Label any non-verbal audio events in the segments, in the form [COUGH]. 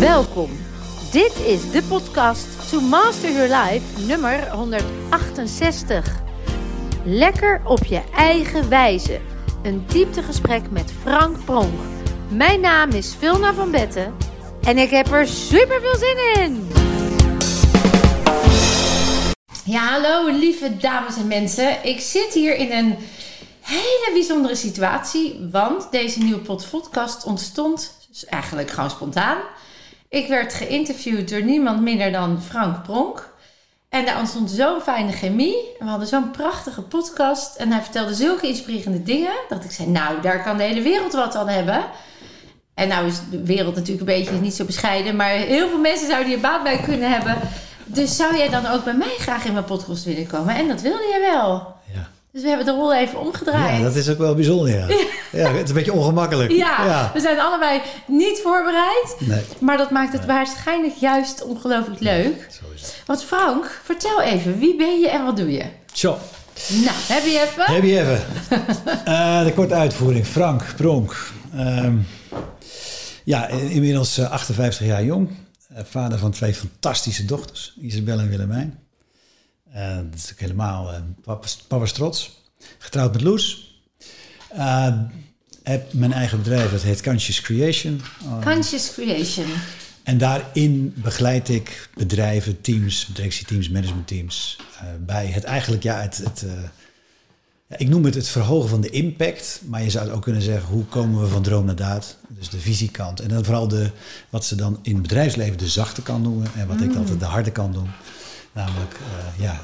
Welkom. Dit is de podcast To Master Your Life nummer 168. Lekker op je eigen wijze. Een dieptegesprek met Frank Pronk. Mijn naam is Vilna van Betten en ik heb er super veel zin in. Ja, hallo lieve dames en mensen. Ik zit hier in een hele bijzondere situatie, want deze nieuwe podcast ontstond eigenlijk gewoon spontaan. Ik werd geïnterviewd door niemand minder dan Frank Pronk. En daar ontstond zo'n fijne chemie. We hadden zo'n prachtige podcast. En hij vertelde zulke inspirerende dingen. Dat ik zei, nou, daar kan de hele wereld wat aan hebben. En nou is de wereld natuurlijk een beetje niet zo bescheiden. Maar heel veel mensen zouden hier baat bij kunnen hebben. Dus zou jij dan ook bij mij graag in mijn podcast willen komen? En dat wilde jij wel. Ja. Dus we hebben de rol even omgedraaid. Ja, dat is ook wel bijzonder, ja. [LAUGHS] ja. het is een beetje ongemakkelijk. Ja, we zijn allebei niet voorbereid. Nee. Maar dat maakt het waarschijnlijk juist ongelooflijk leuk. Zo is het. Want Frank, vertel even, wie ben je en wat doe je? Zo, Nou, heb je even? heb je even. [LAUGHS] Eh, de korte uitvoering. Frank Pronk. Ehm, ja, inmiddels eh, 58 jaar jong. Eh, vader van twee fantastische dochters, Isabel en Willemijn. Eh, dat is ook helemaal papa's, papa's trots. Getrouwd met Loes. Eh, heb mijn eigen bedrijf, dat heet Conscious Creation. Conscious Creation. En daarin begeleid ik bedrijven, teams, directieteams, managementteams bij het eigenlijk, ja, het, het ik noem het het verhogen van de impact, maar je zou het ook kunnen zeggen, hoe komen we van droom naar daad? Dus de visiekant. En dan vooral de, wat ze dan in het bedrijfsleven de zachte kant noemen en wat ik altijd de harde kant noem. Namelijk, eh, ja,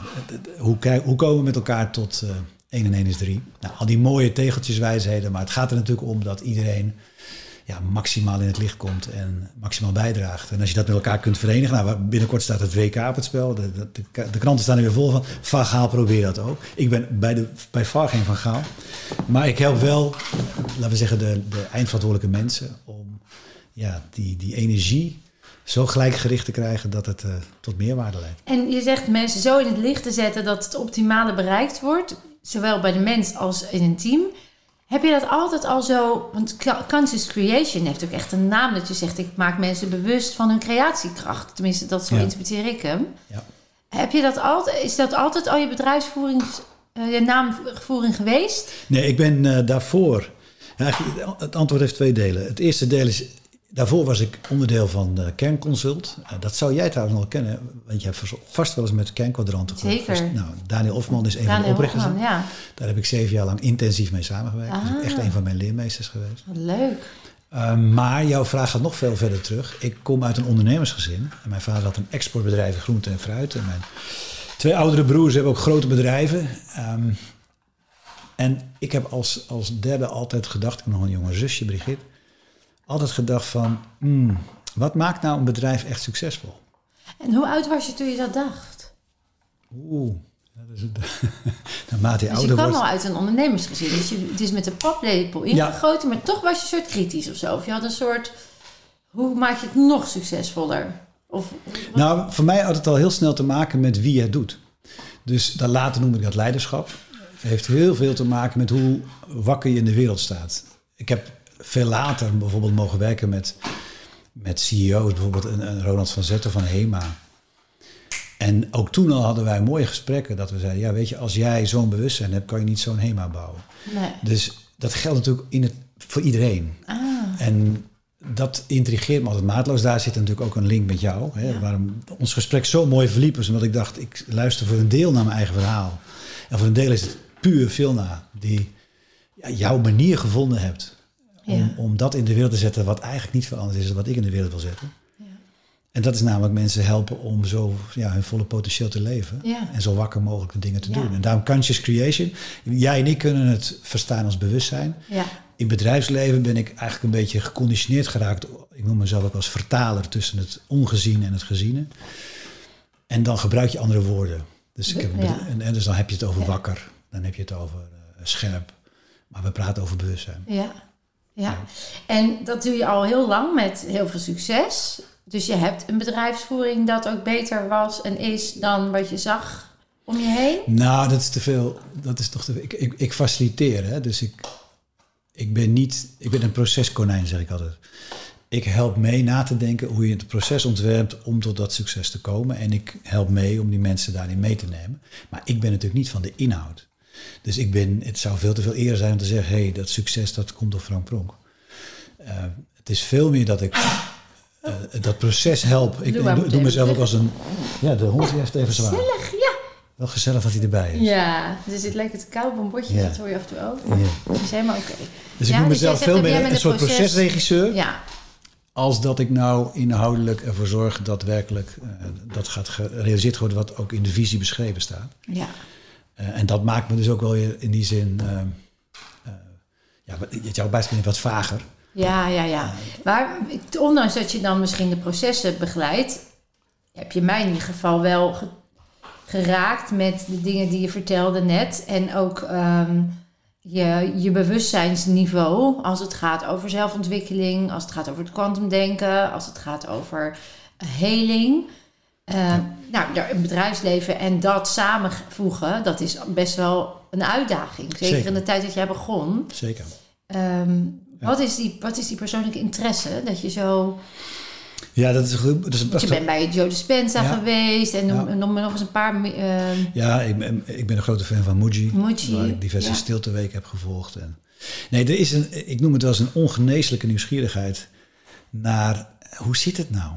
hoe, hoe komen we met elkaar tot eh 1 en 1 is 3? Nou, al die mooie tegeltjeswijsheden, maar het gaat er natuurlijk om dat iedereen ja, maximaal in het licht komt en maximaal bijdraagt. En als je dat met elkaar kunt verenigen, nou, binnenkort staat het WK op het spel. De, de, de, kranten staan er weer vol van. Van Gaal probeert dat ook. Ik ben bij, de, bij geen Van Gaal. Maar ik help wel, laten we zeggen, de, de eindverantwoordelijke mensen om ja, die, die energie zo gelijkgericht te krijgen dat het eh, tot meerwaarde leidt. En je zegt mensen zo in het licht te zetten dat het optimale bereikt wordt, zowel bij de mens als in een team. Heb je dat altijd al zo? Want Conscious Creation heeft ook echt een naam dat je zegt: ik maak mensen bewust van hun creatiekracht. Tenminste, dat zo Ja. interpreteer ik hem. Ja. Heb je dat altijd? Is dat altijd al je bedrijfsvoering, eh, je naamvoering geweest? Nee, ik ben eh, daarvoor. Ja, het antwoord heeft twee delen. Het eerste deel is. Daarvoor was ik onderdeel van eh, Kernconsult. Eh, dat zou jij trouwens nog kennen, want je hebt vast- wel eens met kernkwadranten gehoord. Zeker. Nou, Daniel Hofman is een van de oprichters. Hofman, ja. Daar heb ik zeven jaar lang intensief mee samengewerkt. Dat is Ah. echt een van mijn leermeesters geweest. Wat leuk. Ehm, maar jouw vraag gaat nog veel verder terug. Ik kom uit een ondernemersgezin. En mijn vader had een exportbedrijf in groente en fruit. En mijn twee oudere broers hebben ook grote bedrijven. Ehm, en ik heb als, als derde altijd gedacht, ik heb nog een jonge zusje, Brigitte. Altijd gedacht van, hmm, wat maakt nou een bedrijf echt succesvol? En hoe oud was je toen je dat dacht? Oeh, dat is het. [LAUGHS] naarmate je Dus je ouder kwam wordt. al uit een ondernemersgezin. Dus je, het is met een paplepel Ja. ingegoten, maar toch was je een soort kritisch of zo. Of je had een soort, hoe maak je het nog succesvoller? Of, Nou, voor mij had het al heel snel te maken met wie je het doet. Dus dan later noem ik dat leiderschap. Het heeft heel veel te maken met hoe wakker je in de wereld staat. Ik heb veel later bijvoorbeeld mogen werken met, met CEO's, bijvoorbeeld een, een Ronald van Zetten van HEMA. En ook toen al hadden wij mooie gesprekken dat we zeiden, ja weet je, als jij zo'n bewustzijn hebt, kan je niet zo'n HEMA bouwen. nee. Dus dat geldt natuurlijk in het, voor iedereen. Ah, En dat intrigeert me altijd maatloos. Daar zit natuurlijk ook een link met jou. Hè, Ja. Waarom ons gesprek zo mooi verliep is omdat ik dacht, ik luister voor een deel naar mijn eigen verhaal. En voor een deel is het puur Vilna die ja, jouw manier gevonden hebt. Om, om dat in de wereld te zetten wat eigenlijk niet veranderd is dan wat ik in de wereld wil zetten. En dat is namelijk mensen helpen om zo ja, hun volle potentieel te leven. Ja. En zo wakker mogelijk de dingen te Ja. doen. En daarom conscious creation. Jij en ik kunnen het verstaan als bewustzijn. ja. In bedrijfsleven ben ik eigenlijk een beetje geconditioneerd geraakt. Ik noem mezelf ook als vertaler tussen het ongeziene en het geziene. En dan gebruik je andere woorden. Dus, ik heb, en, en dus dan heb je het over wakker. Dan heb je het over eh, scherp. Maar we praten over bewustzijn. Ja. Ja. En dat doe je al heel lang met heel veel succes. Dus je hebt een bedrijfsvoering dat ook beter was en is dan wat je zag om je heen. Nou, dat is te veel. Dat is toch te veel. Ik, ik, ik faciliteer, hè? dus ik, ik ben niet. Ik ben een proceskonijn, zeg ik altijd. ik help mee na te denken hoe je het proces ontwerpt om tot dat succes te komen. En ik help mee om die mensen daarin mee te nemen. Maar ik ben natuurlijk niet van de inhoud. Dus ik ben, het zou veel te veel eer zijn om te zeggen, hé, hey, dat succes dat komt door Frank Pronk. Uh, het is veel meer dat ik uh, dat proces help. Ik doe, doe, doe mezelf ook als een, ja, de hond heeft even zwaar. Gezellig, ja. Wel gezellig dat hij erbij is. Ja, dus het lijkt het koud bombotje, ja. dat hoor je af en toe ook. Ja. Helemaal oké. Okay. Dus ik noem dus mezelf veel meer een soort proces... procesregisseur. Ja. Als dat ik nou inhoudelijk ervoor zorg dat werkelijk uh, dat gaat gerealiseerd worden wat ook in de visie beschreven staat. Ja. Uh, en dat maakt me dus ook wel in die zin, uh, ja, jouw bijstand wat vager. Ja, ja, ja. Maar ondanks dat je dan misschien de processen begeleidt, heb je mij in ieder geval wel ge geraakt met de dingen die je vertelde net. En ook um, je, je bewustzijnsniveau als het gaat over zelfontwikkeling, als het gaat over het kwantumdenken, als het gaat over heling. Uh. Nou, het bedrijfsleven en dat samenvoegen, dat is best wel een uitdaging. Zeker, Zeker. in de tijd dat jij begon. Zeker. Um, ja. wat, is die, wat is die persoonlijke interesse dat je zo ja, dat is goed. Dat is je bent bij Joe Dispenza ja. geweest en noem, ja. noem nog eens een paar. Uh... Ja, ik ben, ik ben een grote fan van Muji. Muji. Waar ik diverse stilteweken heb gevolgd. En, nee, er is een, ik noem het wel eens een ongeneeslijke nieuwsgierigheid naar hoe zit het nou?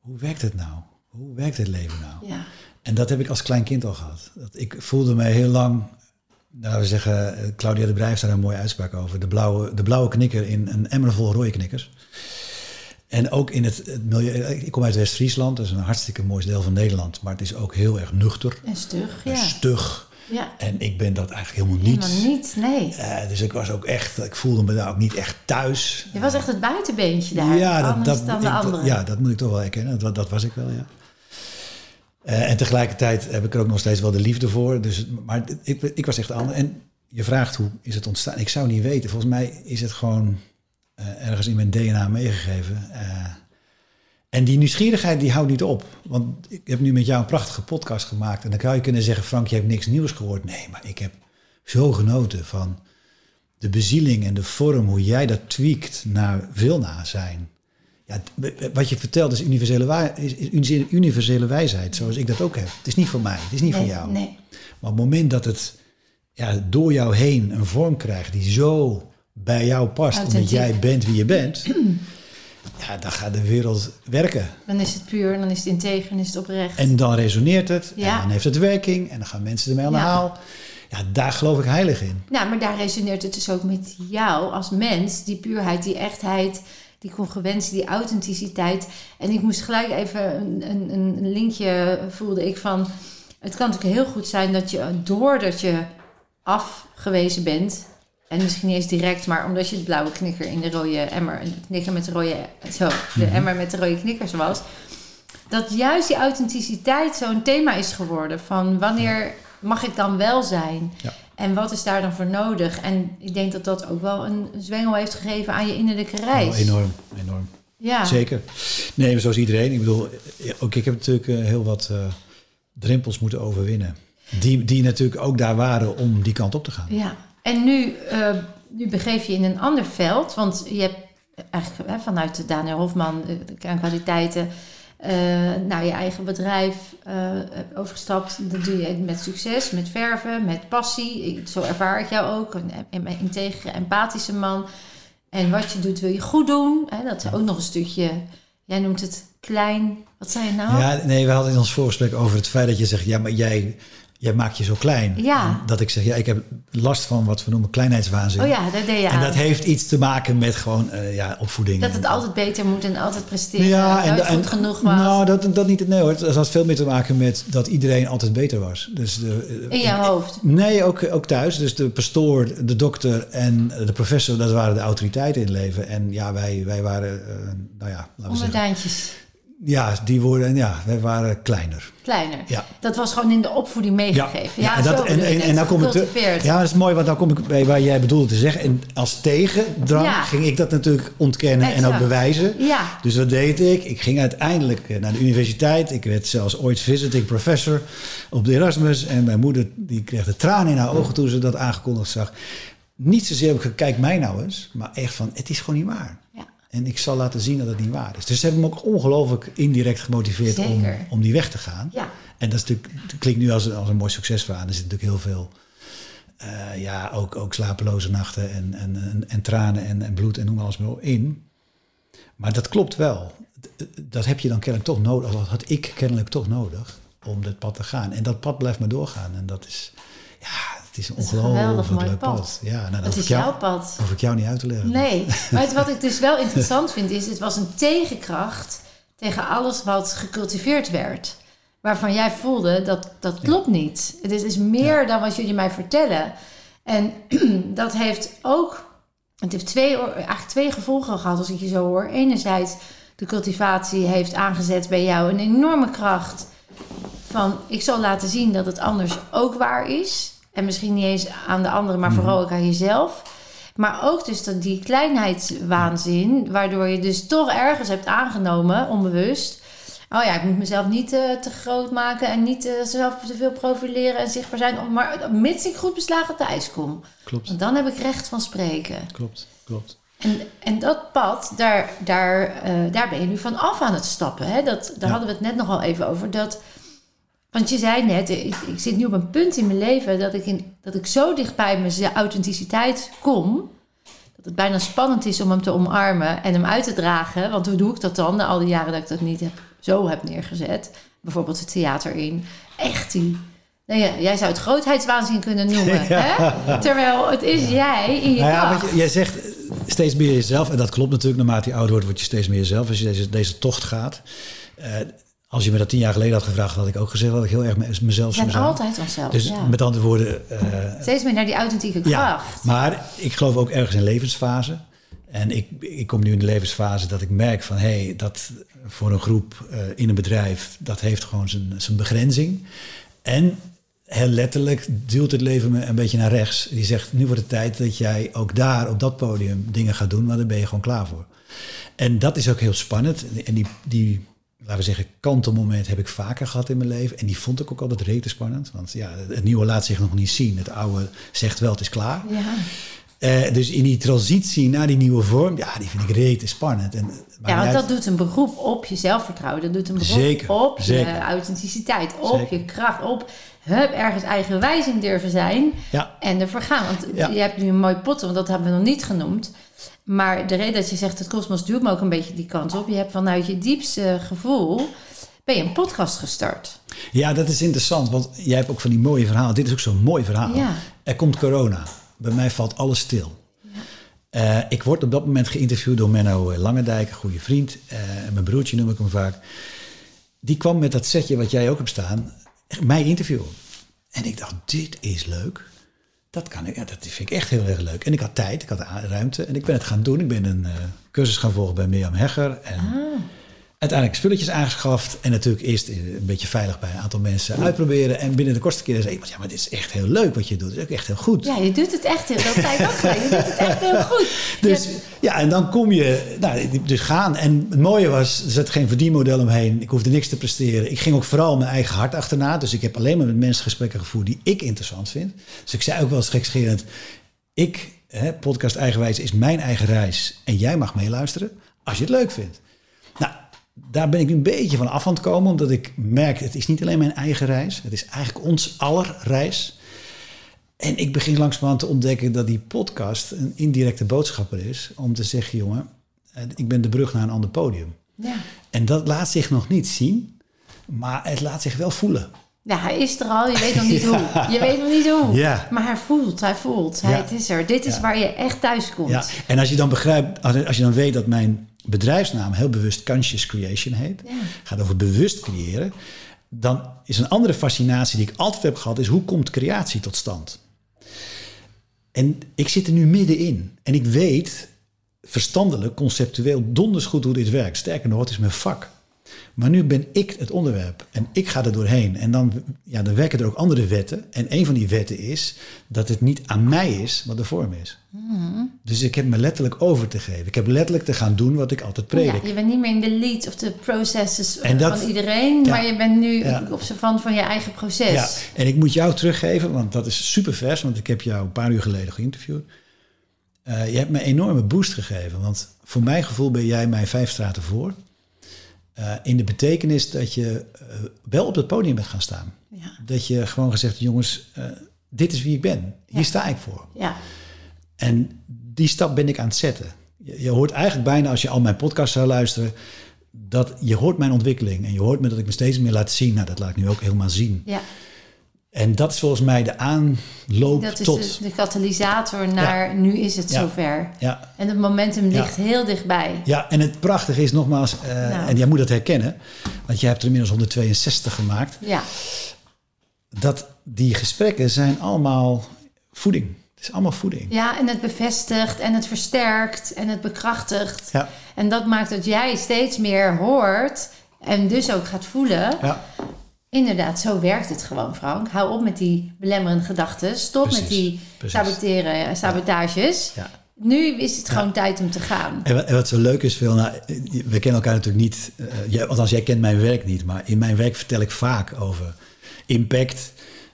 Hoe werkt het nou? Hoe werkt het leven nou? Ja. En dat heb ik als klein kind al gehad. Dat ik voelde mij heel lang nou, we zeggen, Claudia de Brij heeft daar een mooie uitspraak over. De blauwe, de blauwe knikker in een emmer vol rode knikkers. En ook in het, het milieu. Ik kom uit West-Friesland, dat is een hartstikke mooi deel van Nederland. Maar het is ook heel erg nuchter. En stug, ja. En stug. Ja. En ik ben dat eigenlijk helemaal niet. Helemaal niet, nee. Uh, dus ik was ook echt, ik voelde me daar ook niet echt thuis. Je was echt het buitenbeentje daar. Ja, dat, dat, dan de ik, ja, dat moet ik toch wel erkennen. Dat, dat was ik wel, ja. Uh, en tegelijkertijd heb ik er ook nog steeds wel de liefde voor. Dus, maar ik, ik was echt anders. En je vraagt hoe is het ontstaan? Ik zou niet weten. Volgens mij is het gewoon uh, ergens in mijn DNA meegegeven. Uh, en die nieuwsgierigheid die houdt niet op. Want ik heb nu met jou een prachtige podcast gemaakt. En dan zou je kunnen zeggen, Frank, je hebt niks nieuws gehoord. Nee, maar ik heb zo genoten van de bezieling en de vorm, hoe jij dat tweakt naar Vilna zijn. Ja, wat je vertelt is universele, is, is universele wijsheid, zoals ik dat ook heb. Het is niet van mij, het is niet nee, van jou. Nee. Maar op het moment dat het ja, door jou heen een vorm krijgt die zo bij jou past, omdat jij bent wie je bent, [CLEARS THROAT] ja, dan gaat de wereld werken. Dan is het puur, dan is het integer, dan is het oprecht. En dan resoneert het, Ja. en dan heeft het werking, en dan gaan mensen ermee aan de Ja. haal. Ja, daar geloof ik heilig in. Nou, maar daar resoneert het dus ook met jou als mens. Die puurheid, die echtheid, die congruentie, die authenticiteit. En ik moest gelijk even een, een, een linkje voelde ik van... Het kan natuurlijk heel goed zijn dat je, doordat je afgewezen bent... En misschien niet eens direct, maar omdat je de blauwe knikker in de rode emmer... De knikker met de rode... Zo, de Mhm. emmer met de rode knikkers was... Dat juist die authenticiteit zo'n thema is geworden. Van wanneer mag ik dan wel zijn? Ja. En wat is daar dan voor nodig? En ik denk dat dat ook wel een zwengel heeft gegeven aan je innerlijke reis. Oh, enorm, enorm. Ja. Zeker. Nee, zoals iedereen. Ik bedoel, ook ik heb natuurlijk eh, heel wat eh, drempels moeten overwinnen. Die, die natuurlijk ook daar waren om die kant op te gaan. ja. En nu, eh, nu begeef je in een ander veld. Want je hebt eigenlijk hè, vanuit Daniel Hofman, de kernkwaliteiten... naar je eigen bedrijf eh, overgestapt. Dat doe je met succes, met verven, met passie. Zo ervaar ik jou ook. Een, een integere, empathische man. En wat je doet, wil je goed doen. Hè, dat is ook nog een stukje... Jij noemt het klein... Wat zei je nou? Ja, nee, we hadden in ons voorgesprek over het feit dat je zegt, ja, maar jij, jij maakt je zo klein. Ja. Dat ik zeg, ja, ik heb last van wat we noemen kleinheidswaanzin. Oh ja, daar deed je En dat heeft iets te maken met gewoon eh, ja, opvoeding. Dat het altijd beter moet en altijd presteren. ja, en, goed genoeg was. Nou, dat, dat niet. Nee hoor, het had veel meer te maken met dat iedereen altijd beter was. Dus de, in jouw hoofd. Nee, ook, ook thuis. Dus de pastoor, de dokter en de professor, dat waren de autoriteiten in het leven. En ja, wij, wij waren, eh, nou ja, laten we zeggen. Ja, die woorden, ja, wij waren kleiner. Kleiner. Ja. Dat was gewoon in de opvoeding meegegeven. Ja, en, dat, en, en, nou kom ik te. Ja, dat is mooi, want dan kom ik bij waar jij bedoelde te zeggen. En als tegendrang Ja. ging ik dat natuurlijk ontkennen en ook bewijzen. Ja. Dus wat deed ik? Ik ging uiteindelijk eh, naar de universiteit. Ik werd zelfs ooit visiting professor op de Erasmus. En mijn moeder die kreeg de tranen in haar ogen toen ze dat aangekondigd zag. Niet zozeer heb ik gekeken, kijk mij nou eens. Maar echt van, het is gewoon niet waar. En ik zal laten zien dat het niet waar is. Dus ze hebben me ook ongelooflijk indirect gemotiveerd om, Zeker. om die weg te gaan. Ja. En dat, is natuurlijk, dat klinkt nu als, een- als een mooi succesverhaal. Er zit natuurlijk heel veel, eh, ja, ook, ook slapeloze nachten en, en, en, en tranen en, en bloed en noem alles maar op in. Maar dat klopt wel. Dat heb je dan kennelijk toch nodig, of dat had ik kennelijk toch nodig, om dat pad te gaan. En dat pad blijft maar doorgaan. En dat is, ja, het is een ongelooflijk mooi leuk pad. pad. Ja, nou, Het is jou, jouw pad. hoef ik jou niet uit te leggen. Nee, [LAUGHS] maar het, wat ik dus wel interessant vind is, het was een tegenkracht tegen alles wat gecultiveerd werd. Waarvan jij voelde dat dat klopt niet. Het is, is meer dan wat jullie mij vertellen. En [CLEARS THROAT] dat heeft ook, het heeft twee, eigenlijk twee gevolgen gehad als ik je zo hoor. Enerzijds, de cultivatie heeft aangezet bij jou een enorme kracht van ik zal laten zien dat het anders ook waar is. En misschien niet eens aan de anderen, maar vooral ook aan jezelf. Maar ook dus dat die kleinheidswaanzin, waardoor je dus toch ergens hebt aangenomen, onbewust. Oh ja, ik moet mezelf niet eh, te groot maken en niet eh, zelf te veel profileren en zichtbaar zijn. Maar mits ik goed beslagen thuis kom. Klopt, Want dan heb ik recht van spreken. klopt, klopt. En, en dat pad, daar, daar, eh, daar ben je nu van af aan het stappen. Hè? Dat, daar Ja. hadden we het net nog al even over. Dat, want je zei net, ik, ik zit nu op een punt in mijn leven dat ik, in, dat ik zo dicht bij mijn authenticiteit kom. Dat het bijna spannend is om hem te omarmen en hem uit te dragen. Want hoe doe ik dat dan na al die jaren dat ik dat niet heb, zo heb neergezet? Bijvoorbeeld het theater in. Echt die... Nou ja, jij zou het grootheidswaanzin kunnen noemen. [LAUGHS] hè? Terwijl het is jij in je Nou ja, je, jij zegt steeds meer jezelf. En dat klopt natuurlijk. Naarmate je ouder wordt, word je steeds meer jezelf. Als je deze, deze tocht gaat. Eh, als je me dat tien jaar geleden had gevraagd, had ik ook gezegd dat ik heel erg me- mezelf zou zijn altijd onszelf. Dus ja. met andere woorden, eh, Steeds meer naar die authentieke ja. kracht. Maar ik geloof ook ergens in levensfase. En ik, ik kom nu in de levensfase dat ik merk van hé, hey, dat voor een groep eh, in een bedrijf, dat heeft gewoon zijn, zijn begrenzing. En heel letterlijk duwt het leven me een beetje naar rechts. Die zegt, nu wordt het tijd dat jij ook daar op dat podium dingen gaat doen, maar daar ben je gewoon klaar voor. En dat is ook heel spannend. En die, die laten we zeggen, kantelmoment heb ik vaker gehad in mijn leven. En die vond ik ook altijd rete spannend. Want ja, het nieuwe laat zich nog niet zien. Het oude zegt wel, het is klaar. Ja. Eh, dus in die transitie naar die nieuwe vorm, ja, die vind ik rete spannend. En, maar ja, want dat doet een beroep op je zelfvertrouwen. Dat doet een beroep Zeker, op zeker. je authenticiteit, op Zeker. je kracht, op hup, ergens eigenwijs in durven zijn Ja, en ervoor gaan. Want Ja. je hebt nu een mooi pot, want dat hebben we nog niet genoemd. Maar de reden dat je zegt, het kosmos duwt me ook een beetje die kant op. Je hebt vanuit je diepste gevoel, ben je een podcast gestart. ja, dat is interessant, want jij hebt ook van die mooie verhalen. Dit is ook zo'n mooi verhaal. Ja. Er komt corona. Bij mij valt alles stil. Eh, ik word op dat moment geïnterviewd door Menno Langendijk, een goede vriend. Eh, mijn broertje noem ik hem vaak. Die kwam met dat setje wat jij ook hebt staan, mij interviewen. En ik dacht, dit is leuk. Dat, kan ik, ja, dat vind ik echt heel erg leuk. En ik had tijd, ik had ruimte en ik ben het gaan doen. Ik ben een eh, cursus gaan volgen bij Mirjam Hegger. En uiteindelijk spulletjes aangeschaft. En natuurlijk eerst een beetje veilig bij een aantal mensen uitproberen. En binnen de kortste keer zei iemand, ja, maar dit is echt heel leuk wat je doet. Het is ook echt heel goed. Ja, je doet het echt heel, dat zei ik ook gelijk. Je doet het echt heel goed. Dus ja, en dan kom je, nou, dus gaan. En het mooie was, er zat geen verdienmodel omheen. Ik hoefde niks te presteren. Ik ging ook vooral mijn eigen hart achterna. Dus ik heb alleen maar met mensen gesprekken gevoerd die ik interessant vind. Dus ik zei ook wel eens gekscherend, ik, hè, podcast Eigenwijs is mijn eigen reis. En jij mag meeluisteren als je het leuk vindt. Daar ben ik nu een beetje van af aan het komen. Omdat ik merk, het is niet alleen mijn eigen reis. Het is eigenlijk ons aller reis. En ik begin langzamerhand te ontdekken dat die podcast een indirecte boodschapper is. Om te zeggen, jongen, eh, ik ben de brug naar een ander podium. ja. En dat laat zich nog niet zien, maar het laat zich wel voelen. Ja, hij is er al, je weet nog niet [LAUGHS] hoe. Je weet nog niet hoe. Ja. Maar hij voelt, hij voelt. Hij, Ja. Het is er. Dit is waar je echt thuis komt. Ja. En als je dan begrijpt, als als je dan weet dat mijn bedrijfsnaam heel bewust Conscious Creation heet, gaat over bewust creëren, dan is een andere fascinatie die ik altijd heb gehad, is hoe komt creatie tot stand? En ik zit er nu middenin. En ik weet verstandelijk, conceptueel, donders goed hoe dit werkt. Sterker nog, het is mijn vak. Maar nu ben ik het onderwerp en ik ga er doorheen. En dan, ja, dan werken er ook andere wetten. En een van die wetten is dat het niet aan mij is wat de vorm is. Dus ik heb me letterlijk over te geven. Ik heb letterlijk te gaan doen wat ik altijd predik. Ja, je bent niet meer in de lead of de processes En dat- van iedereen, ja. maar je bent nu Ja. observant van je eigen proces. Ja, en ik moet jou teruggeven, want dat is super vers, want ik heb jou een paar uur geleden geïnterviewd. Eh, je hebt me een enorme boost gegeven. Want voor mijn gevoel ben jij mij vijf straten voor. Eh, in de betekenis dat je eh, wel op het podium bent gaan staan. Ja. Dat je gewoon gezegd, jongens, eh, dit is wie ik ben. Hier sta ik voor. Ja. En die stap ben ik aan het zetten. Je, je hoort eigenlijk bijna, als je al mijn podcast zou luisteren, dat je hoort mijn ontwikkeling. En je hoort me dat ik me steeds meer laat zien. Nou, dat laat ik nu ook helemaal zien. ja. En dat is volgens mij de aanloop Dat is tot... de, de katalysator naar nu is het Ja. zover. Ja, En het momentum ligt heel dichtbij. Ja, en het prachtige is nogmaals, eh, Nou. en jij moet dat herkennen, want jij hebt er inmiddels 162 gemaakt, Ja. dat die gesprekken zijn allemaal voeding. Het is allemaal voeding. ja, en het bevestigt en het versterkt en het bekrachtigt. Ja, En dat maakt dat jij steeds meer hoort en dus ook gaat voelen. ja, Inderdaad, zo werkt het gewoon, Frank. Hou op met die belemmerende gedachten. Stop met die precies. saboteren, sabotages. ja. Nu is het gewoon tijd om te gaan. En wat, en wat zo leuk is, Phil, nou, we kennen elkaar natuurlijk niet, eh, jij, althans jij kent mijn werk niet, maar in mijn werk vertel ik vaak over impact.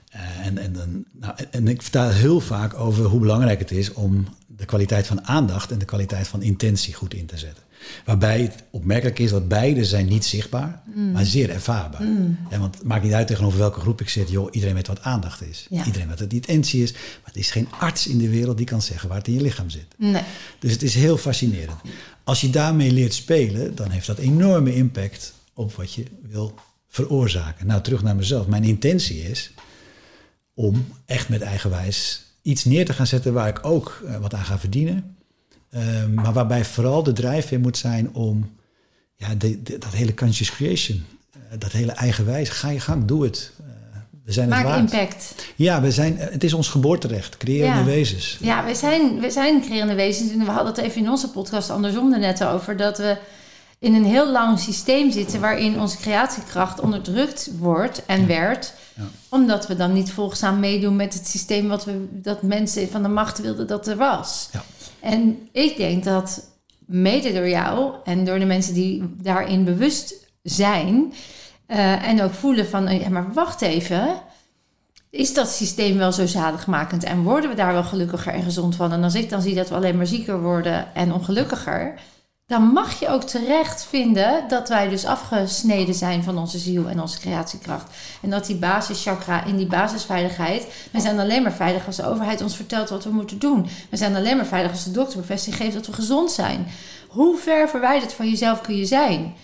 Eh, en, en, nou, en ik vertel heel vaak over hoe belangrijk het is om de kwaliteit van aandacht en de kwaliteit van intentie goed in te zetten. Waarbij het opmerkelijk is dat beide zijn niet zichtbaar, maar zeer ervaarbaar. Ja, want het maakt niet uit tegenover welke groep ik zit. Joh, iedereen weet wat aandacht is. Ja. Iedereen weet wat intentie is. Maar het is geen arts in de wereld die kan zeggen waar het in je lichaam zit. Nee. Dus het is heel fascinerend. Als je daarmee leert spelen, dan heeft dat enorme impact op wat je wil veroorzaken. Nou, terug naar mezelf. Mijn intentie is om echt met eigenwijs iets neer te gaan zetten waar ik ook eh, wat aan ga verdienen. Ehm, maar waarbij vooral de drijfveer moet zijn om ja, de, de- dat hele conscious creation, eh, dat hele eigenwijs, ga je gang, doe het. Eh, we zijn het Maak waard. impact. Ja, we zijn, eh, het is ons geboorterecht, creërende Ja. wezens. Ja, we zijn, we zijn creërende wezens. En we hadden het even in onze podcast andersom er net over. Dat we in een heel lang systeem zitten waarin onze creatiekracht onderdrukt wordt en werd. Ja. Omdat we dan niet volgzaam meedoen met het systeem wat we, dat mensen van de macht wilden dat er was. Ja. En ik denk dat mede door jou en door de mensen die daarin bewust zijn eh, en ook voelen van, eh, ja maar wacht even, is dat systeem wel zo zaligmakend en worden we daar wel gelukkiger en gezond van? En als ik dan zie dat we alleen maar zieker worden en ongelukkiger, dan mag je ook terecht vinden dat wij dus afgesneden zijn van onze ziel en onze creatiekracht. En dat die basischakra in die basisveiligheid, we zijn alleen maar veilig als de overheid ons vertelt wat we moeten doen. We zijn alleen maar veilig als de dokter bevestiging geeft dat we gezond zijn. Hoe ver verwijderd van jezelf kun je zijn?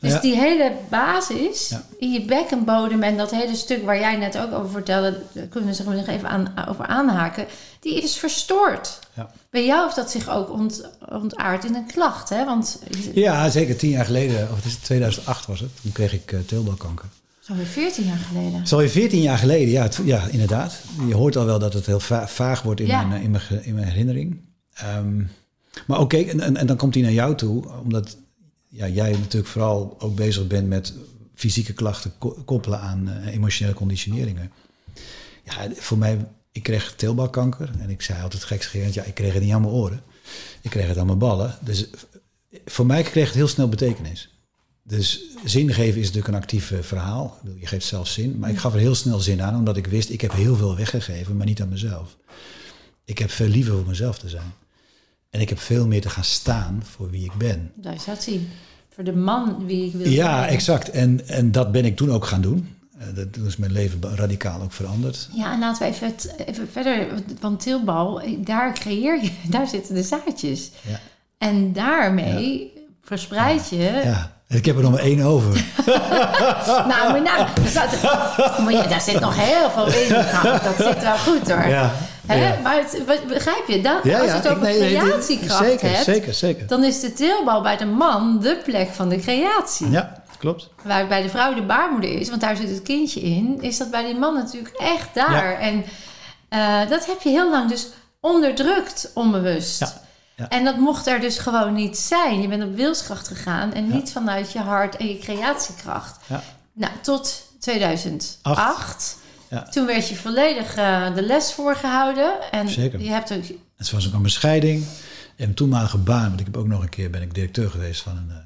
Dus Ja. die hele basis Ja. in je bekkenbodem en dat hele stuk waar jij net ook over vertelde, daar kunnen we zich nog even aan, over aanhaken, die is verstoord. Ja. Bij jou heeft dat zich ook ont, ontaard in een klacht, hè? Want Ja, zeker. Tien jaar geleden, of het is 2008 was het, toen kreeg ik uh, teelbalkanker. zo weer 14 jaar geleden. Zo weer 14 jaar geleden, ja, ja, inderdaad. Je hoort al wel dat het heel va- vaag wordt in, Ja. mijn, in, mijn, in mijn herinnering. Ehm, maar oké, en, en, en dan komt hij naar jou toe, omdat ja, jij natuurlijk vooral ook bezig bent met fysieke klachten ko- koppelen aan eh, emotionele conditioneringen. Ja, voor mij, ik kreeg teelbalkanker en ik zei altijd gekscherend, ja, ik kreeg het niet aan mijn oren. Ik kreeg het aan mijn ballen. Dus eh, voor mij kreeg het heel snel betekenis. Dus zin geven is natuurlijk een actief eh, verhaal. Je geeft zelf zin. Maar ik gaf er heel snel zin aan, omdat ik wist, ik heb heel veel weggegeven, maar niet aan mezelf. Ik heb veel liever voor mezelf te zijn. En ik heb veel meer te gaan staan voor wie ik ben. Daar is dat zien. Voor de man wie ik wil Ja, zijn. exact. En, en dat ben ik toen ook gaan doen. Eh, Dat is mijn leven radicaal ook veranderd. Ja, en laten we even, het- even verder. Want tilbal, daar creëer je, [LAUGHS] daar zitten de zaadjes. Ja. En daarmee verspreid je Ja, ik heb er nog maar één over. [LAUGHS] Nou, nou, daar, zit nog heel veel in. Nou, dat zit wel goed hoor. Ja, Hè? ja. Maar het, begrijp je, dat, als je het over nee, nee, creatiekracht zeker, hebt, zeker, zeker. dan is de teelbal bij de man de plek van de creatie. Ja, klopt. Waar bij de vrouw de baarmoeder is, want daar zit het kindje in, is dat bij die man natuurlijk echt daar. En eh, dat heb je heel lang dus onderdrukt, onbewust. Ja, ja. En dat mocht er dus gewoon niet zijn. Je bent op wilskracht gegaan en Ja. niet vanuit je hart en je creatiekracht. Ja. Nou, tot 2008. Ja. Toen werd je volledig eh, de les voorgehouden. En Zeker. je hebt ook... Ze was ook aan mijn scheiding. En mijn toenmalige baan, want ik heb ook nog een keer ben ik directeur geweest van een, eh,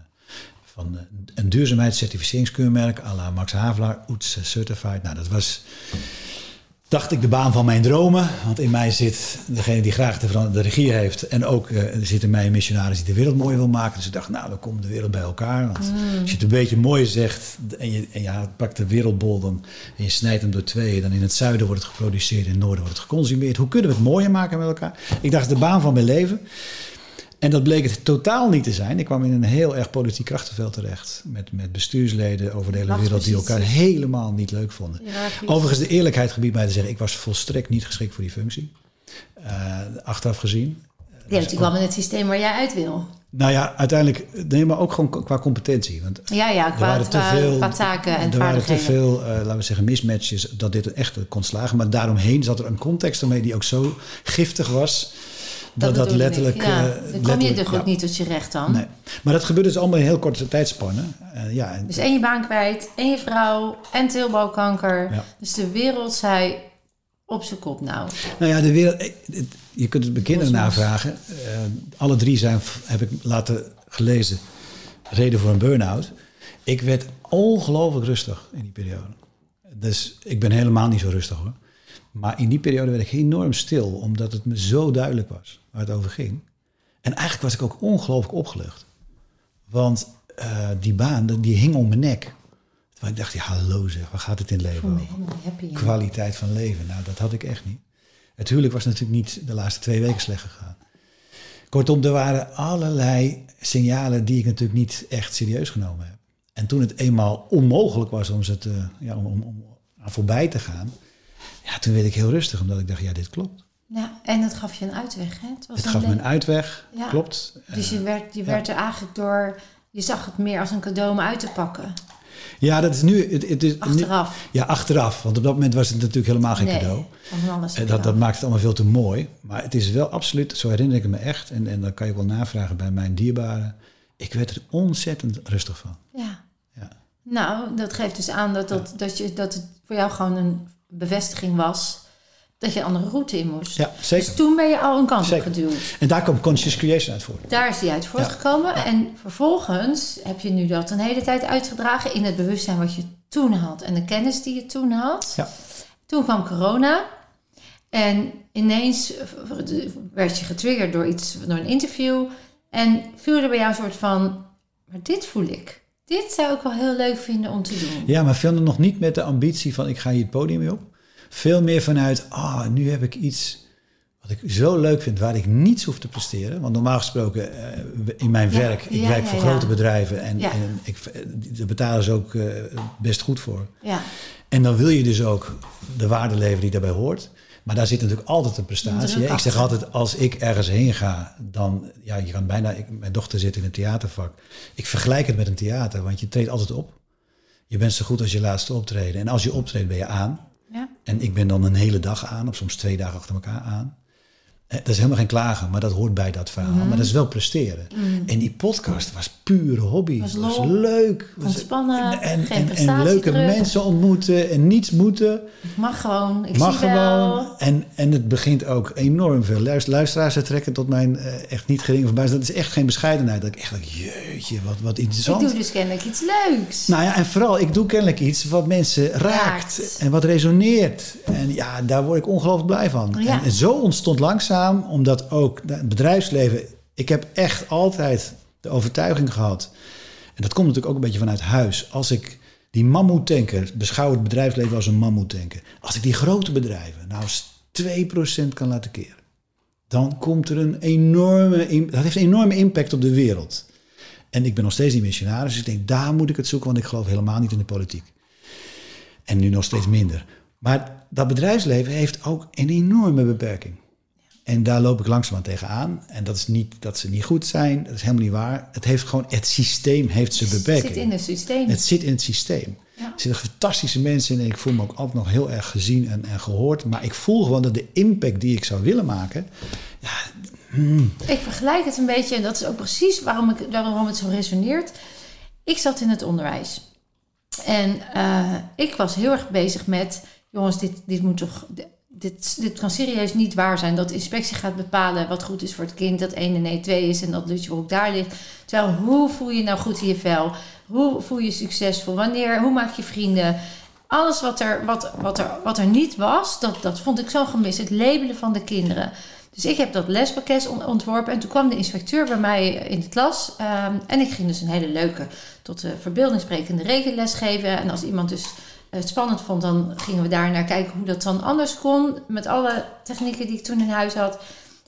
van een, een duurzaamheidscertificeringskeurmerk à la Max Havelaar, OETS Certified. Nou, dat was, dacht ik de baan van mijn dromen. Want in mij zit degene die graag de, de regie heeft. En ook uh, er zit in mij een missionaris die de wereld mooi wil maken. Dus ik dacht, nou, dan komt de wereld bij elkaar. Want Mm. als je het een beetje mooi zegt en je, en je pakt de wereldbol dan, en je snijdt hem door twee. Dan in het zuiden wordt het geproduceerd, in het noorden wordt het geconsumeerd. Hoe kunnen we het mooier maken met elkaar? Ik dacht, de baan van mijn leven. En dat bleek het totaal niet te zijn. Ik kwam in een heel erg politiek krachtenveld terecht. Met, met bestuursleden over de hele wereld die elkaar helemaal niet leuk vonden. Overigens, de eerlijkheid gebiedt mij te zeggen, ik was volstrekt niet geschikt voor die functie. Uh, achteraf gezien. Ja, want je kwam in het systeem waar jij uit wil. Nou ja, uiteindelijk, nee, maar ook gewoon qua competentie. Want ja, ja, qua, er waren te veel, qua taken en Er waren te veel, uh, laten we zeggen, mismatches dat dit echt kon slagen. Maar daaromheen zat er een context omheen die ook zo giftig was. Dat dat, letterlijk. Ja, uh, dan kom je er goed ja. niet tot je recht dan. Nee. Maar dat gebeurde dus allemaal in heel korte tijdspanne. Uh, ja, Dus en je baan kwijt, en je vrouw, en teelbalkanker. Ja. Dus de wereld zei op zijn kop nou. Nou ja, de wereld, eh, je kunt het Kosmos. navragen. Eh, alle drie zijn, heb ik laten gelezen, reden voor een burn-out. Ik werd ongelooflijk rustig in die periode. Dus ik ben helemaal niet zo rustig hoor. Maar in die periode werd ik enorm stil, omdat het me zo duidelijk was waar het over ging. En eigenlijk was ik ook ongelooflijk opgelucht. Want eh, die baan, die hing om mijn nek. Terwijl ik dacht, ja hallo zeg, waar gaat het in leven over? helemaal happy. ja. kwaliteit van leven. Nou, dat had ik echt niet. Het huwelijk was natuurlijk niet de laatste twee weken slecht gegaan. Kortom, er waren allerlei signalen die ik natuurlijk niet echt serieus genomen heb. En toen het eenmaal onmogelijk was om, ze te, ja, om, om, om aan voorbij te gaan, ja, toen werd ik heel rustig, omdat ik dacht, ja, dit klopt. Ja, en het gaf je een uitweg. Hè? Het, was Het gaf me een uitweg, Ja. klopt. Dus je Eh, werd, je ja. werd er eigenlijk door... Je zag het meer als een cadeau om uit te pakken. ja, dat is nu... Het, het is nu- Achteraf. ja, achteraf. Want op dat moment was het natuurlijk helemaal geen nee, cadeau. Alles En dat, dat maakt het allemaal veel te mooi. Maar het is wel absoluut, zo herinner ik het me echt. En, en dan kan je wel navragen bij mijn dierbaren. Ik werd er ontzettend rustig van. Ja. Ja. Nou, dat geeft dus aan dat, dat, dat, je, dat het voor jou gewoon een bevestiging was... dat je een andere route in moest. Ja, zeker. Dus toen ben je al een kant op geduwd. En daar kwam Conscious Creation uit voort. Daar is die uit voortgekomen. En vervolgens heb je nu dat een hele tijd uitgedragen in het bewustzijn wat je toen had en de kennis die je toen had. Ja. Toen kwam corona en ineens werd je getriggerd door iets, door een interview. En viel er bij jou een soort van, maar dit voel ik. Dit zou ik wel heel leuk vinden om te doen. Ja, maar veel nog niet met de ambitie van ik ga hier het podium mee op. Veel meer vanuit, ah, nu heb ik iets wat ik zo leuk vind, waar ik niets hoef te presteren. Want normaal gesproken eh, in mijn Ja, werk, ik ja, werk voor ja. grote bedrijven en, en ik, de betalen ze ook eh, best goed voor. Ja, En dan wil je dus ook de waarde leveren die daarbij hoort. Maar daar zit natuurlijk altijd een prestatie. Ik zeg altijd, als ik ergens heen ga, dan, ja, je kan bijna, ik, mijn dochter zit in een theatervak. Ik vergelijk het met een theater, want je treedt altijd op. Je bent zo goed als je laatste optreden. En als je optreedt, ben je aan. ja. En ik ben dan een hele dag aan, of soms twee dagen achter elkaar aan. Dat is helemaal geen klagen, maar dat hoort bij dat verhaal. Mhm. Maar dat is wel presteren. En die podcast was pure hobby. Was Het was leuk. Was- Ontspannen, en, geen en, leuke mensen ontmoeten en niets moeten. Ik mag gewoon, ik mag zie wel. gewoon. En, en het begint ook enorm veel luister- luisteraars te trekken tot mijn eh, echt niet geringe verbazing. Dat is echt geen bescheidenheid. Dat ik echt denk, jeetje, wat, wat Ik interessant. doe dus kennelijk iets leuks. Nou ja, en vooral, ik doe kennelijk iets wat mensen raakt, Raakt. en wat resoneert. En ja, daar word ik ongelooflijk blij van. Ja. En, en zo ontstond langzaam, omdat ook het bedrijfsleven... Ik heb echt altijd de overtuiging gehad... en dat komt natuurlijk ook een beetje vanuit huis... als ik die mammoetanker, beschouw het bedrijfsleven als een mammoetanker... als ik die grote bedrijven nou eens 2% kan laten keren... dan komt er een enorme... Dat heeft een enorme impact op de wereld... En ik ben nog steeds die missionaris. Dus ik denk, daar moet ik het zoeken, want ik geloof helemaal niet in de politiek. En nu nog steeds minder. Maar dat bedrijfsleven heeft ook een enorme beperking. En daar loop ik langzaamaan tegenaan. En dat is niet dat ze niet goed zijn. Dat is helemaal niet waar. Het heeft gewoon, het systeem heeft zijn Het beperking. zit in het systeem. Het zit in het systeem. Ja. Er zitten fantastische mensen in en ik voel me ook altijd nog heel erg gezien en, en gehoord. Maar ik voel gewoon dat de impact die ik zou willen maken, ja, Ik vergelijk het een beetje, en dat is ook precies waarom, ik, waarom het zo resoneert. Ik zat in het onderwijs. En eh, ik was heel erg bezig met, jongens, dit, dit moet toch. Dit, kan serieus niet waar zijn dat de inspectie gaat bepalen wat goed is voor het kind, dat 1 en nee 2 is en dat dutjebroek daar ligt. Terwijl, hoe voel je nou goed in je vel? Hoe voel je succesvol? Wanneer? Hoe maak je vrienden? Alles wat er, wat, wat er, wat er niet was, dat, dat vond ik zo gemist. Het labelen van de kinderen. Dus ik heb dat lespakket on- ontworpen. En toen kwam de inspecteur bij mij in de klas. ehm, en ik ging dus een hele leuke, tot de verbeelding sprekende geven. En als iemand dus het spannend vond, dan gingen we daar naar kijken hoe dat dan anders kon. Met alle technieken die ik toen in huis had.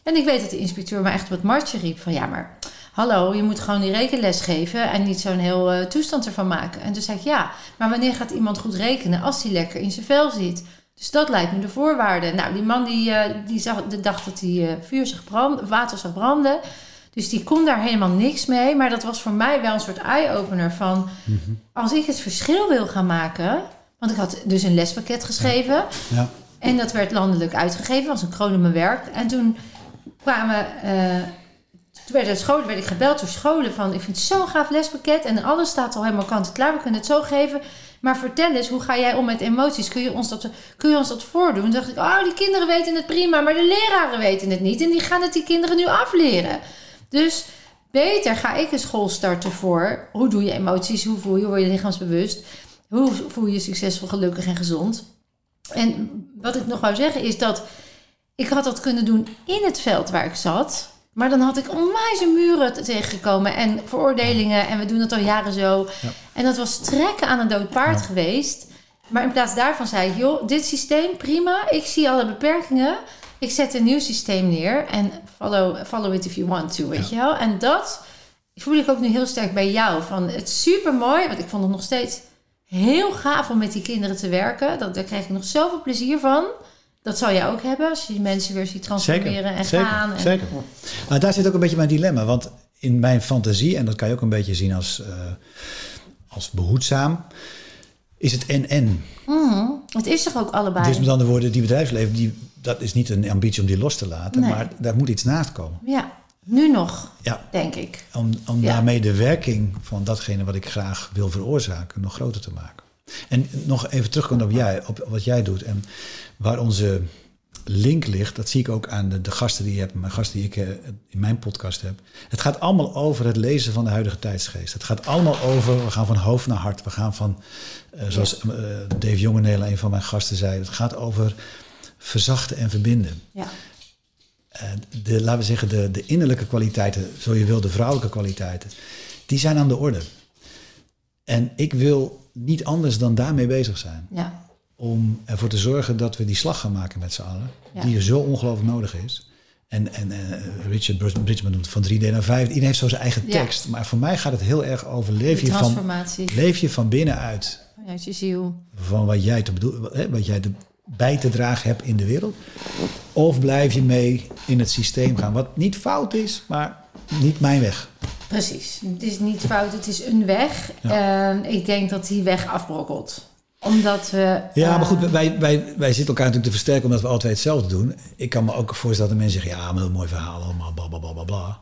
En ik weet dat de inspecteur me echt het martje riep van ja, maar hallo, je moet gewoon die rekenles geven en niet zo'n heel eh, toestand ervan maken. En toen zei ik ja, maar wanneer gaat iemand goed rekenen als hij lekker in zijn vel zit? Dus dat lijkt me de voorwaarde. Nou, die man die, eh, die zag, de dacht dat hij eh, vuur zag branden, water zag branden. Dus die kon daar helemaal niks mee. Maar dat was voor mij wel een soort eye-opener van... als ik het verschil wil gaan maken... want ik had dus een lespakket geschreven... Ja. En dat werd landelijk uitgegeven, was een kroon op mijn werk. En toen kwamen, eh, toen werden scholen, werd ik gebeld door scholen van, ik vind het zo'n gaaf lespakket en alles staat al helemaal kant en klaar, we kunnen het zo geven. Maar vertel eens, hoe ga jij om met emoties? Kun je ons dat, kun je ons dat voordoen? Toen dacht ik, oh, die kinderen weten het prima, maar de leraren weten het niet. En die gaan het die kinderen nu afleren. Dus beter ga ik een school starten voor, hoe doe je emoties? Hoe voel je, word je lichaamsbewust? Hoe voel je je succesvol, gelukkig en gezond? En wat ik nog wou zeggen is dat ik had dat kunnen doen in het veld waar ik zat. Maar dan had ik onwijze muren tegengekomen en veroordelingen. En we doen het al jaren zo. Ja. En dat was trekken aan een dood paard Ja. geweest. Maar in plaats daarvan zei ik, joh, dit systeem prima. Ik zie alle beperkingen. Ik zet een nieuw systeem neer. En follow, follow it if you want to, weet je wel. En dat voel ik ook nu heel sterk bij jou. Van het super mooi, want ik vond het nog steeds heel gaaf om met die kinderen te werken. Dat, daar krijg ik nog zoveel plezier van. Dat zal jij ook hebben als je die mensen weer ziet transformeren Zeker, en zeker, gaan. En, zeker. Maar daar zit ook een beetje mijn dilemma. Want in mijn fantasie, en dat kan je ook een beetje zien als, eh, als behoedzaam, is het en-en. Mhm. Het is toch ook allebei? Dus met andere woorden, die bedrijfsleven, die, dat is niet een ambitie om die los te laten, Nee. maar daar moet iets naast komen. Ja, nu nog, Ja, denk ik. om, om Ja. daarmee de werking van datgene wat ik graag wil veroorzaken nog groter te maken. En nog even terugkomen op, jij, op wat jij doet en waar onze link ligt, dat zie ik ook aan de, de gasten die je hebt, mijn gasten die ik eh, in mijn podcast heb. Het gaat allemaal over het lezen van de huidige tijdsgeest. Het gaat allemaal over, we gaan van hoofd naar hart. We gaan van, eh, zoals eh, Dave Jongenelen, een van mijn gasten, zei, het gaat over verzachten en verbinden. Ja, de, laten we zeggen, de, de innerlijke kwaliteiten, zo je wil, de vrouwelijke kwaliteiten, die zijn aan de orde. En ik wil niet anders dan daarmee bezig zijn. ja, Om ervoor te zorgen dat we die slag gaan maken met z'n allen. Ja. Die er zo ongelooflijk nodig is. En, en eh, Richard Bridg- Bridgman noemt van 3D naar 5. Iedereen heeft zo zijn eigen Ja. tekst. Maar voor mij gaat het heel erg over leef je, van, leef je van binnenuit. uit je ziel. Van wat jij te, bedoel, hè, wat jij te, bij te dragen hebt in de wereld. Of blijf je mee in het systeem gaan. Wat niet fout is, maar niet mijn weg. Precies. Het is niet fout, het is een weg. En ik denk dat die weg afbrokkelt. Omdat we... Ja, eh, maar goed, wij, wij, wij zitten elkaar natuurlijk te versterken omdat we altijd hetzelfde doen. Ik kan me ook voorstellen dat mensen zeggen, ja, maar een mooi verhaal allemaal, bla bla bla bla bla.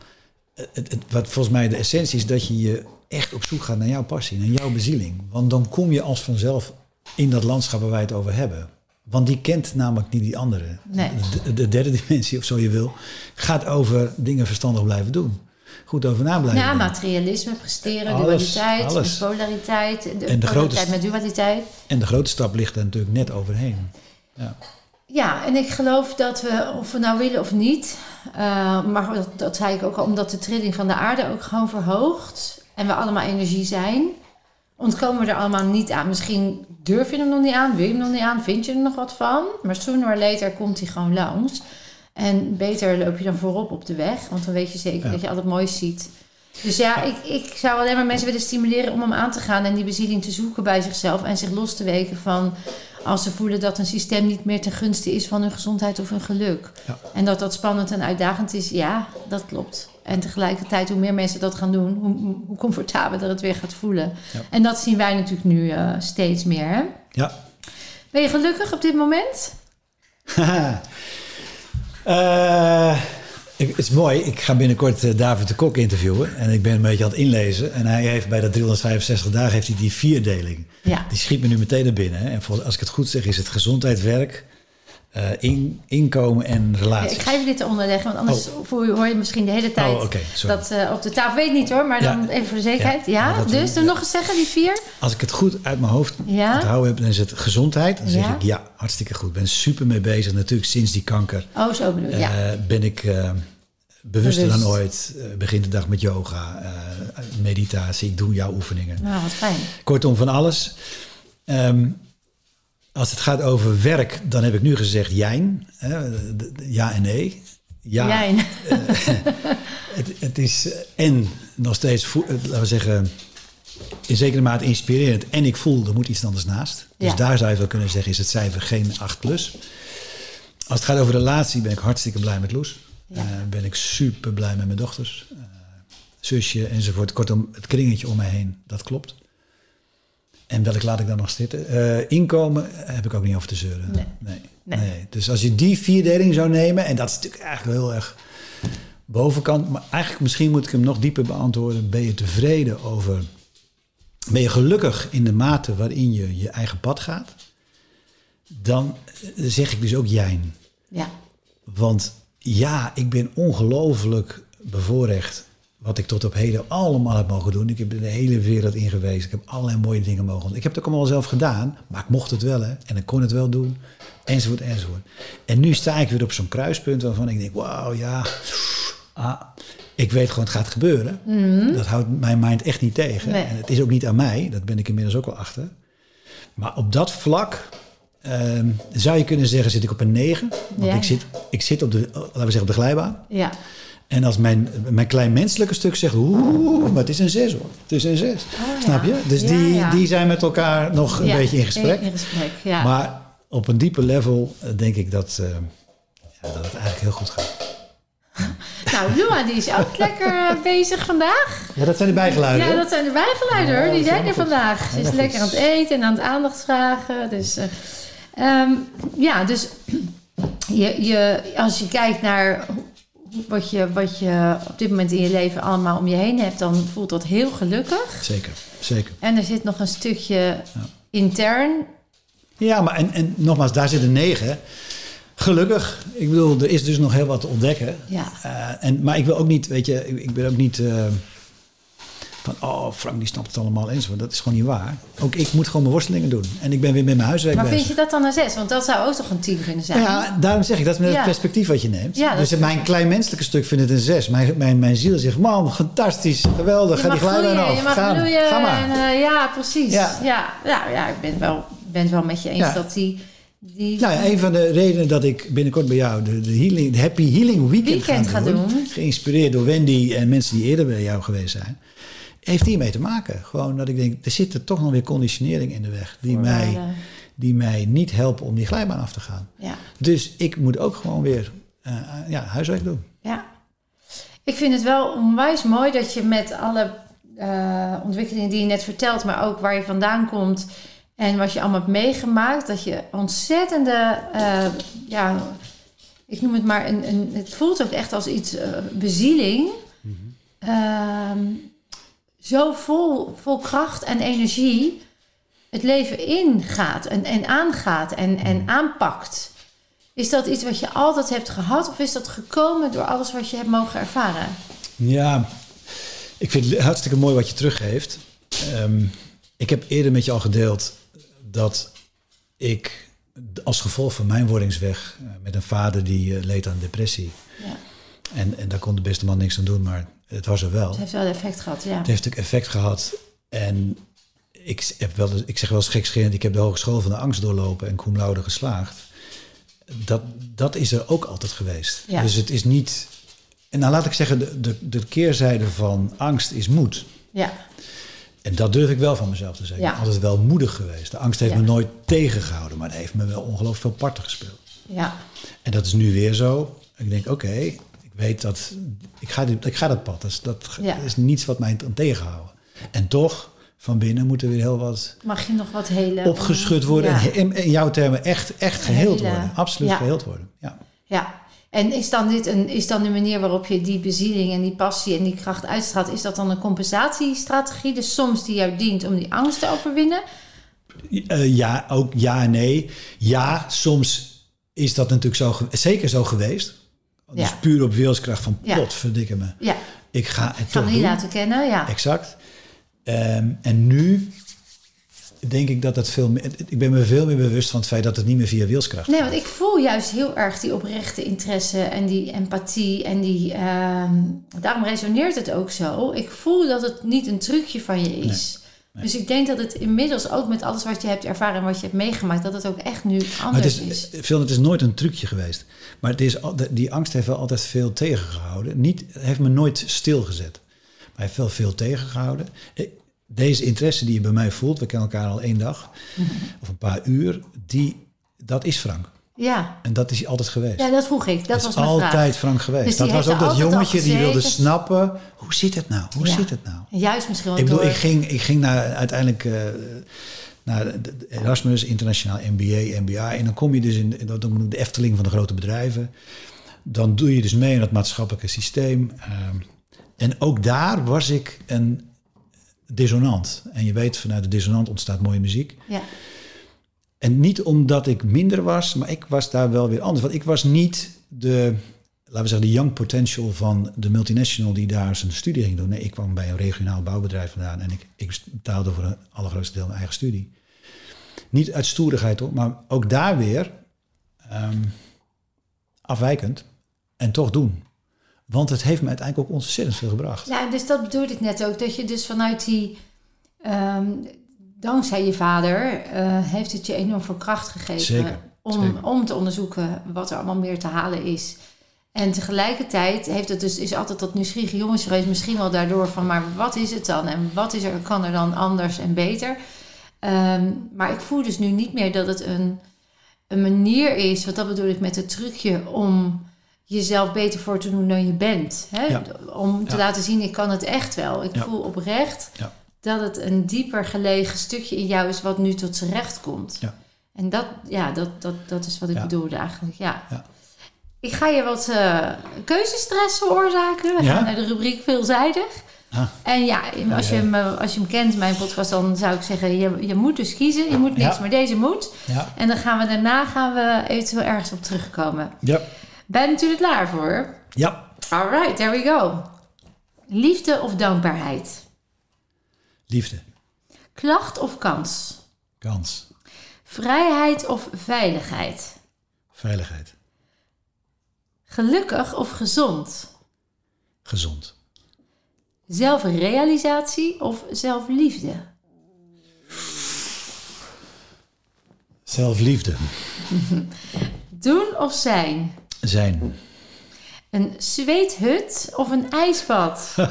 Het, het, wat volgens mij de essentie is dat je je echt op zoek gaat naar jouw passie, naar jouw bezieling. Want dan kom je als vanzelf in dat landschap waar wij het over hebben. Want die kent namelijk niet die andere. Nee. De, de derde dimensie, of zo je wil, gaat over dingen verstandig blijven doen. Goed over na blijven Ja, materialisme, presteren, Alles, dualiteit, alles. polariteit. De, En de polariteit grote- met dualiteit. En de grote stap ligt er natuurlijk net overheen. Ja. Ja, en ik geloof dat we, of we nou willen of niet, eh, maar dat, dat zei ik ook al, omdat de trilling van de aarde ook gewoon verhoogt en we allemaal energie zijn, ontkomen we er allemaal niet aan. Misschien durf je hem nog niet aan, wil je hem nog niet aan, vind je er nog wat van, maar sooner or later komt hij gewoon langs. En beter loop je dan voorop op de weg, want dan weet je zeker Ja. dat je altijd moois ziet. Dus ja, ik, ik zou alleen maar mensen willen stimuleren om hem aan te gaan en die bezieling te zoeken bij zichzelf en zich los te weken van als ze voelen dat een systeem niet meer ten gunste is van hun gezondheid of hun geluk. Ja. En dat dat spannend en uitdagend is, ja, dat klopt. En tegelijkertijd, hoe meer mensen dat gaan doen, hoe, hoe comfortabeler het weer gaat voelen. Ja. En dat zien wij natuurlijk nu eh, steeds meer. Hè? ja. Ben je gelukkig op dit moment? [LAUGHS] Eh, ik- het is mooi. Ik ga binnenkort eh, David de Kok interviewen. En ik ben een beetje aan het inlezen. En hij heeft bij dat 365 dagen heeft hij die vierdeling. Ja. Die schiet me nu meteen naar binnen. En voor, als ik het goed zeg, is het gezondheid, werk, eh, in, inkomen en relaties. Ik ga even dit onderleggen, want anders Oh. hoor je misschien de hele tijd Oh, sorry. dat eh, op de tafel. Weet niet hoor, maar Ja. dan even voor de zekerheid. Ja, dus dan nog eens zeggen, die vier. Als ik het goed uit mijn hoofd Ja. onthouden heb, dan is het gezondheid. Dan zeg Ja. ik ja, hartstikke goed. Ben super mee bezig. Natuurlijk sinds die kanker Oh, zo bedoel eh, ben ik bewuster Bewust. dan ooit. Begin de dag met yoga, meditatie. Ik doe jouw oefeningen. Nou, wat fijn. Kortom, van alles. Ehm, als het gaat over werk, dan heb ik nu gezegd jijn. Ja en nee. Ja, Jij. [LAUGHS] het, het is eh, en nog steeds, eh, laten we zeggen, in zekere mate inspirerend. En ik voel, er moet iets anders naast. Dus Ja. daar zou je wel kunnen zeggen, is het cijfer geen 8 plus. Als het gaat over relatie, ben ik hartstikke blij met Loes. Ja. Eh, ben ik super blij met mijn dochters. eh, zusje enzovoort. Kortom, het kringetje om mij heen, dat klopt. En welk laat ik dan nog zitten? Eh, inkomen heb ik ook niet over te zeuren. Nee. Nee. Nee. Nee. Dus als je die vierdeling zou nemen, en dat is natuurlijk eigenlijk heel erg bovenkant, maar eigenlijk misschien moet ik hem nog dieper beantwoorden. Ben je tevreden over, ben je gelukkig in de mate waarin je je eigen pad gaat? Dan eh, zeg ik dus ook jijn. Ja. Want ja, ik ben ongelooflijk bevoorrecht wat ik tot op heden allemaal heb mogen doen. Ik heb de hele wereld in geweest. Ik heb allerlei mooie dingen mogen doen. Ik heb het ook allemaal zelf gedaan, maar ik mocht het wel hè. En ik kon het wel doen, enzovoort, enzovoort. En nu sta ik weer op zo'n kruispunt waarvan ik denk, wauw, ja, ah, ik weet gewoon, het gaat gebeuren. Dat houdt mijn mind echt niet tegen. Nee. En het is ook niet aan mij, dat ben ik inmiddels ook wel achter. Maar op dat vlak ehm, zou je kunnen zeggen, zit ik op een 9. Want Ja. ik, zit, ik zit op de, laten we zeggen, op de glijbaan. Ja. En als mijn, mijn klein menselijke stuk zegt, oeh, maar het is een 6 hoor. Het is een 6. Oh, Snap je? Dus die, die zijn met elkaar nog een beetje in gesprek. In, in gesprek, ja. Maar op een dieper level eh, denk ik dat, eh, dat het eigenlijk heel goed gaat. [LAUGHS] Nou, Lua die is ook lekker eh, bezig vandaag. Ja, dat zijn de bijgeluiden. Ja, dat zijn de bijgeluiden hoor. Ja, Die zijn er vandaag. Ze is lekker aan het eten en aan het aandacht vragen. Dus, eh, ehm, ja, dus [CLEARS THROAT] je, je, als je kijkt naar wat je, wat je op dit moment in je leven allemaal om je heen hebt, dan voelt dat heel gelukkig. Zeker, zeker. En er zit nog een stukje intern. Ja, maar en, en nogmaals, daar zit een 9. Gelukkig. Ik bedoel, er is dus nog heel wat te ontdekken. Ja. Eh, en, maar ik wil ook niet, weet je, ik, ik ben ook niet eh, van, oh, Frank die snapt het allemaal enzovoort. Dat is gewoon niet waar. Ook ik moet gewoon mijn worstelingen doen. En ik ben weer met mijn huiswerk Maar bezig. vind je dat dan een zes? Want dat zou ook toch een tien kunnen zijn? Ja, daarom zeg ik, dat is met Ja. het perspectief wat je neemt. Ja, dus mijn klein menselijke stuk vindt het een 6. Mijn, mijn, mijn ziel zegt, man, fantastisch, geweldig, Je ga die glijbaan af. je mag ga, bloeien. ga maar. En, eh, ja, precies. Ja. Ja. Ja, ja, ik ben wel, ben het wel met je eens dat die... die Nou ja, een van de redenen dat ik binnenkort bij jou de, de, healing, de Happy Healing Weekend, Weekend ga ga doen, doen. Geïnspireerd door Wendy en mensen die eerder bij jou geweest zijn. Heeft hiermee te maken. Gewoon dat ik denk, er zit er toch nog weer conditionering in de weg. Die, mij, die mij niet helpen om die glijbaan af te gaan. Ja, Dus ik moet ook gewoon weer eh, ja, huiswerk doen. ja. Ik vind het wel onwijs mooi dat je met alle eh, ontwikkelingen die je net vertelt, maar ook waar je vandaan komt en wat je allemaal hebt meegemaakt, dat je ontzettende, eh, ja, ik noem het maar, een, een, het voelt ook echt als iets bezieling. Ehm, zo vol, vol kracht en energie het leven ingaat en, en aangaat en, en aanpakt. Is dat iets wat je altijd hebt gehad of is dat gekomen door alles wat je hebt mogen ervaren? Ja, ik vind het hartstikke mooi wat je teruggeeft. Ehm, ik heb eerder met je al gedeeld dat ik als gevolg van mijn wordingsweg eh, met een vader die eh, leed aan depressie. Ja, En, en daar kon de beste man niks aan doen, maar het was er wel. het heeft wel effect gehad, ja. Het heeft natuurlijk effect gehad. En ik, heb wel, ik zeg wel eens gekscherend, ik heb de hogeschool van de angst doorlopen en cum laude geslaagd. Dat, dat is er ook altijd geweest. Ja. Dus het is niet... En nou laat ik zeggen, de, de, de keerzijde van angst is moed. Ja, En dat durf ik wel van mezelf te zeggen. Ja. Ik ben altijd wel moedig geweest. De angst heeft Ja. me nooit tegengehouden, maar het heeft me wel ongelooflijk veel parten gespeeld. ja, En dat is nu weer zo. Ik denk, oké, weet dat... Ik ga, dit, ik ga dat pad. Dus dat Ja. is niets wat mij kan tegenhouden. En toch, van binnen moet er weer heel wat mag je nog wat hele... opgeschud worden. Ja. En in, in jouw termen echt, echt geheeld Hele- worden. Absoluut ja. geheeld worden. Ja. Ja, en is dan dit een, is dan de manier waarop je die bezieling en die passie en die kracht uitstraalt, is dat dan een compensatiestrategie? Dus soms die jou dient om die angst te overwinnen? Eh, ja, ook ja en nee. Ja, soms is dat natuurlijk zo, zeker zo geweest. Dus puur op wilskracht van pot, verdikke me. Ja, Ik ga het ik toch niet laten kennen, ja. Exact. Ehm, en nu denk ik dat het veel meer... Ik ben me veel meer bewust van het feit dat het niet meer via wilskracht Nee, gaat. want ik voel juist heel erg die oprechte interesse en die empathie. En die, ehm, daarom resoneert het ook zo. Ik voel dat het niet een trucje van je is. Dus ik denk dat het inmiddels ook met alles wat je hebt ervaren en wat je hebt meegemaakt, dat het ook echt nu Maar het anders is, is. Phil, het is nooit een trucje geweest. Maar het is, die angst heeft wel altijd veel tegengehouden. Niet, het heeft me nooit stilgezet. Maar heeft wel veel tegengehouden. Eh, Deze interesse die je bij mij voelt, we kennen elkaar al één dag [LAUGHS] of een paar uur, die, dat is Frank. Ja. En dat is hij altijd geweest. ja, dat vroeg ik. Dat, dat was mijn altijd vraag. Frank geweest. Dus die dat was ook dat jongetje die wilde snappen, hoe zit het nou? Hoe Ja. zit het nou? En Juist misschien wel Ik bedoel, door... ik ging, ik ging naar, uiteindelijk eh, naar Erasmus, internationaal MBA, MBA. En dan kom je dus in, de Efteling van de grote bedrijven. Dan doe je dus mee in dat maatschappelijke systeem. Ehm, en ook daar was ik een dissonant. En je weet, vanuit de dissonant ontstaat mooie muziek. Ja. En niet omdat ik minder was, maar ik was daar wel weer anders. Want ik was niet de, laten we zeggen, de young potential van de multinational die daar zijn studie ging doen. Nee, ik kwam bij een regionaal bouwbedrijf vandaan en ik, ik betaalde voor een allergrootste deel mijn eigen studie. Niet uit stoerigheid hoor, maar ook daar weer ehm, afwijkend en toch doen. Want het heeft me uiteindelijk ook ontzettend veel gebracht. Ja, dus dat bedoelde ik net ook. Dat je dus vanuit die... ehm, dankzij je vader eh, heeft het je enorm veel kracht gegeven. Zeker, Om, zeker. om te onderzoeken wat er allemaal meer te halen is. En tegelijkertijd heeft het dus, is altijd dat nieuwsgierige jongens geweest. Misschien wel daardoor van, maar wat is het dan? En wat is er, kan er dan anders en beter? Ehm, maar ik voel dus nu niet meer dat het een, een manier is, wat dat bedoel ik met het trucje, om jezelf beter voor te doen dan je bent. Hè? Ja. Om te Ja. laten zien, ik kan het echt wel. Ik Ja. voel oprecht Ja. Dat het een dieper gelegen stukje in jou is wat nu tot z'n recht komt. Ja. En dat, ja, dat, dat, dat is wat ik Ja. bedoelde eigenlijk, ja. Ja. Ik ga je wat eh, keuzestress veroorzaken. We gaan naar de rubriek veelzijdig. Ah. En ja, als. Je hem, eh, als je hem kent, mijn podcast, dan zou ik zeggen... je, je moet dus kiezen. Je moet niks, maar deze moet. En dan gaan we daarna gaan we eventueel ergens op terugkomen. Ja. Ben je natuurlijk klaar voor? Ja. Alright, there we go. Liefde of dankbaarheid? Liefde. Klacht of kans? Kans. Vrijheid of veiligheid? Veiligheid. Gelukkig of gezond? Gezond. Zelfrealisatie of zelfliefde? Zelfliefde. [LAUGHS] Doen of zijn? Zijn. Een zweethut of een ijsbad? [LAUGHS]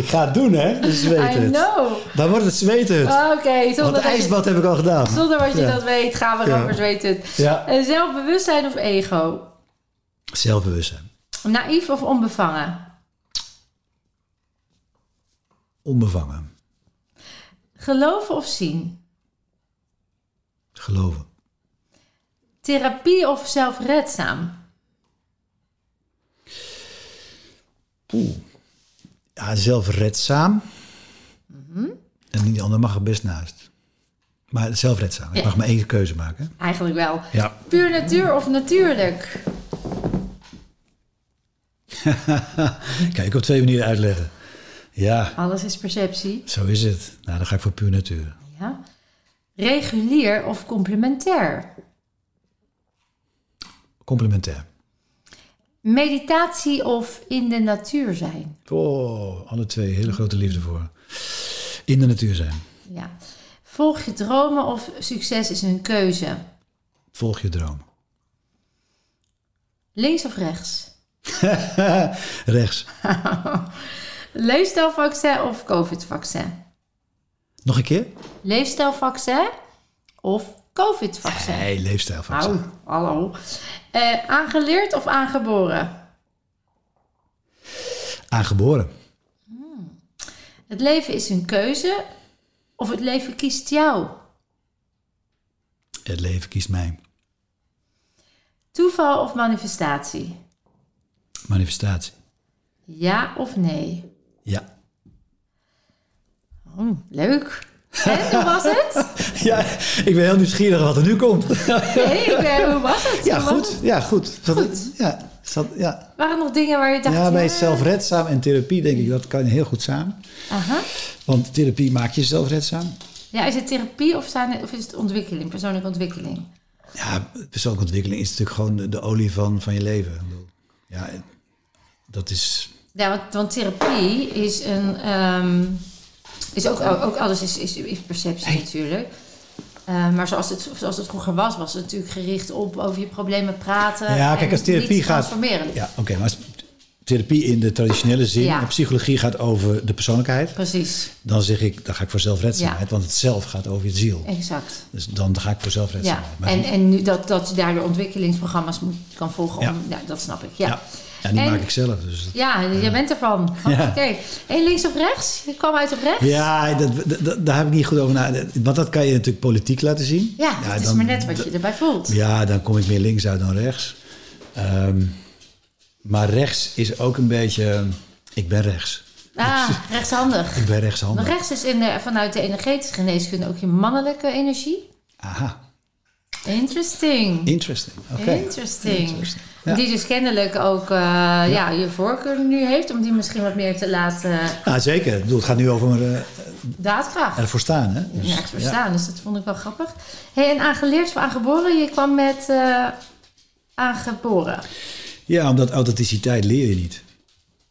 Ik ga het doen, hè? De I zweethut. know. Dan wordt het zweethut. Oké, Want je- ijsbad heb ik al gedaan. zonder wat je Ja. dat weet, gaan we Ja. over zweethut. Ja. Een zelfbewustzijn of ego? Zelfbewustzijn. Naïef of onbevangen? Onbevangen. Geloven of zien? Geloven. Therapie of zelfredzaam? Oeh. Ja, zelfredzaam. Mhm. En die ander mag er best naast. Maar zelfredzaam. Ik Ja. mag maar één keuze maken. Eigenlijk wel. Ja. Puur natuur of natuurlijk? [LAUGHS] Kijk, op twee manieren uitleggen. Ja, Alles is perceptie. zo is het. Nou, dan ga ik voor puur natuur. Ja. Regulier of complementair? Complementair. Meditatie of in de natuur zijn? Oh, alle twee. Hele grote liefde voor. In de natuur zijn. Ja. Volg je dromen of succes is een keuze? Volg je droom. Links of rechts? [LAUGHS] Rechts. [LAUGHS] Leefstijlvaccin of COVID-vaccin? Nog een keer? Leefstijlvaccin of COVID-vaccin? Nee, leefstijlvaccin. Nou, hallo. Eh, aangeleerd of aangeboren? Aangeboren. Het leven is een keuze of het leven kiest jou? Het leven kiest mij. Toeval of manifestatie? Manifestatie. Ja of nee? Ja. Oh, leuk. En hoe was het? Ja, ik ben heel nieuwsgierig wat er nu komt. Nee, eh, hoe was het? Ja, Hoe goed. het? Ja, goed. Zat Goed. Ja, zat, ja. Waren er nog dingen waar je dacht... ja, bij ja, zelfredzaam en therapie denk ik dat kan heel goed samen. Aha. Want therapie maakt je zelfredzaam. Ja, is het therapie of, zijn, of is het ontwikkeling, persoonlijke ontwikkeling? Ja, persoonlijke ontwikkeling is natuurlijk gewoon de, de olie van, van je leven. Ja, dat is... Ja, want, want therapie is een... ehm, is ook, ook alles is, is, is perceptie natuurlijk. Eh, maar zoals het, zoals het vroeger was, was het natuurlijk gericht op over je problemen praten. Ja, kijk, als therapie gaat- transformeren. Ja, oké. maar als therapie in de traditionele zin Ja. en psychologie gaat over de persoonlijkheid... Precies, dan zeg ik, dan ga ik voor zelfredzaamheid. Ja. Want het zelf gaat over je ziel. exact. Dus dan ga ik voor Ja, zelfredzaamheid. Maar en, en nu dat, dat je daardoor ontwikkelingsprogramma's moet, kan volgen. Ja. Om, ja, dat snap ik. Ja, ja. ja, die En- maak ik zelf. Dus dat- ja. jij bent ervan. Ja. Oké. En links of rechts? Je kwam uit op rechts? Ja, dat, dat- dat- daar heb ik niet goed over na. Want dat kan je natuurlijk politiek laten zien. Ja, het is dan- maar net wat je erbij voelt. Ja, dan kom ik meer links uit dan rechts. Ehm, maar rechts is ook een beetje... Ik ben rechts. Ah, rechtshandig. Ik ben rechtshandig. Rechts is in de, vanuit de energetische geneeskunde ook je mannelijke energie. Aha, Interesting. interesting. Oké. Interesting. Interesting. Ja. Die dus kennelijk ook eh, ja. je voorkeur nu heeft om die misschien wat meer te laten Ja, zeker. Ik bedoel, het gaat nu over eh, daadkracht. ervoor staan. Hè? Dus, nergens voor staan, dus dat vond ik wel grappig. Hey, en aangeleerd of aangeboren? Je kwam met eh, aangeboren. Ja, omdat authenticiteit leer je niet.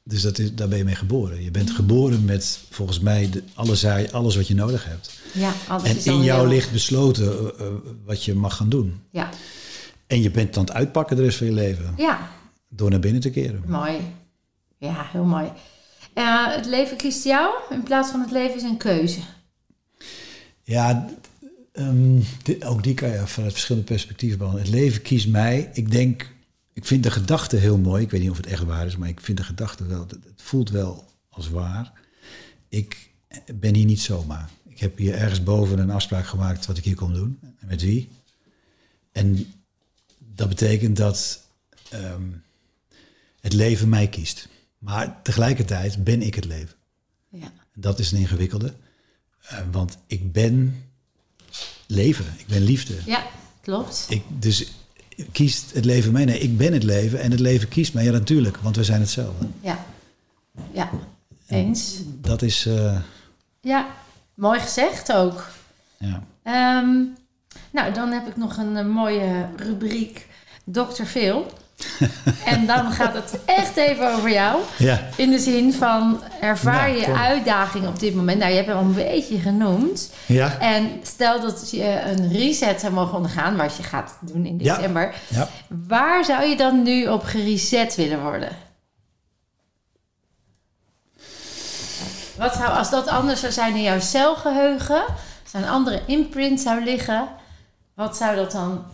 Dus dat is, daar ben je mee geboren. Je bent geboren met volgens mij de, alles, alles wat je nodig hebt. Ja, alles En in jou heel- ligt besloten eh, eh, wat je mag gaan doen. Ja, En je bent aan het uitpakken de rest van je leven. ja, Door naar binnen te keren. mooi. Ja, heel mooi. Eh, het leven kiest jou in plaats van het leven is een keuze. Ja, ehm, dit- ook die kan je vanuit verschillende perspectieven behandelen. Het leven kiest mij. Ik denk, ik vind de gedachte heel mooi. Ik weet niet of het echt waar is, maar ik vind de gedachte wel, het het voelt wel als waar. Ik ben hier niet zomaar. Ik heb hier ergens boven een afspraak gemaakt wat ik hier kom doen. En met wie. En dat betekent dat ehm, het leven mij kiest. Maar tegelijkertijd ben ik het leven. Ja, Dat is een ingewikkelde. Eh, want ik ben leven. Ik ben liefde. ja klopt. Ik, dus kiest het leven mij? Nee, ik ben het leven en het leven kiest mij. Ja, natuurlijk, want we zijn hetzelfde. Ja, ja. eens. Dat is, eh, Ja, mooi gezegd ook. ja. Ehm, nou, dan heb ik nog een, eh, mooie rubriek, Dr. Phil. [LAUGHS] en dan gaat het echt even over jou. Ja, In de zin van, ervaar Nou, je kom. uitdagingen op dit moment? Nou, je hebt hem al een beetje genoemd. ja, En stel dat je een reset zou mogen ondergaan, wat je gaat doen in december. ja. Waar zou je dan nu op gereset willen worden? Wat zou, als dat anders zou zijn in jouw celgeheugen, als een andere imprint zou liggen, wat zou dat dan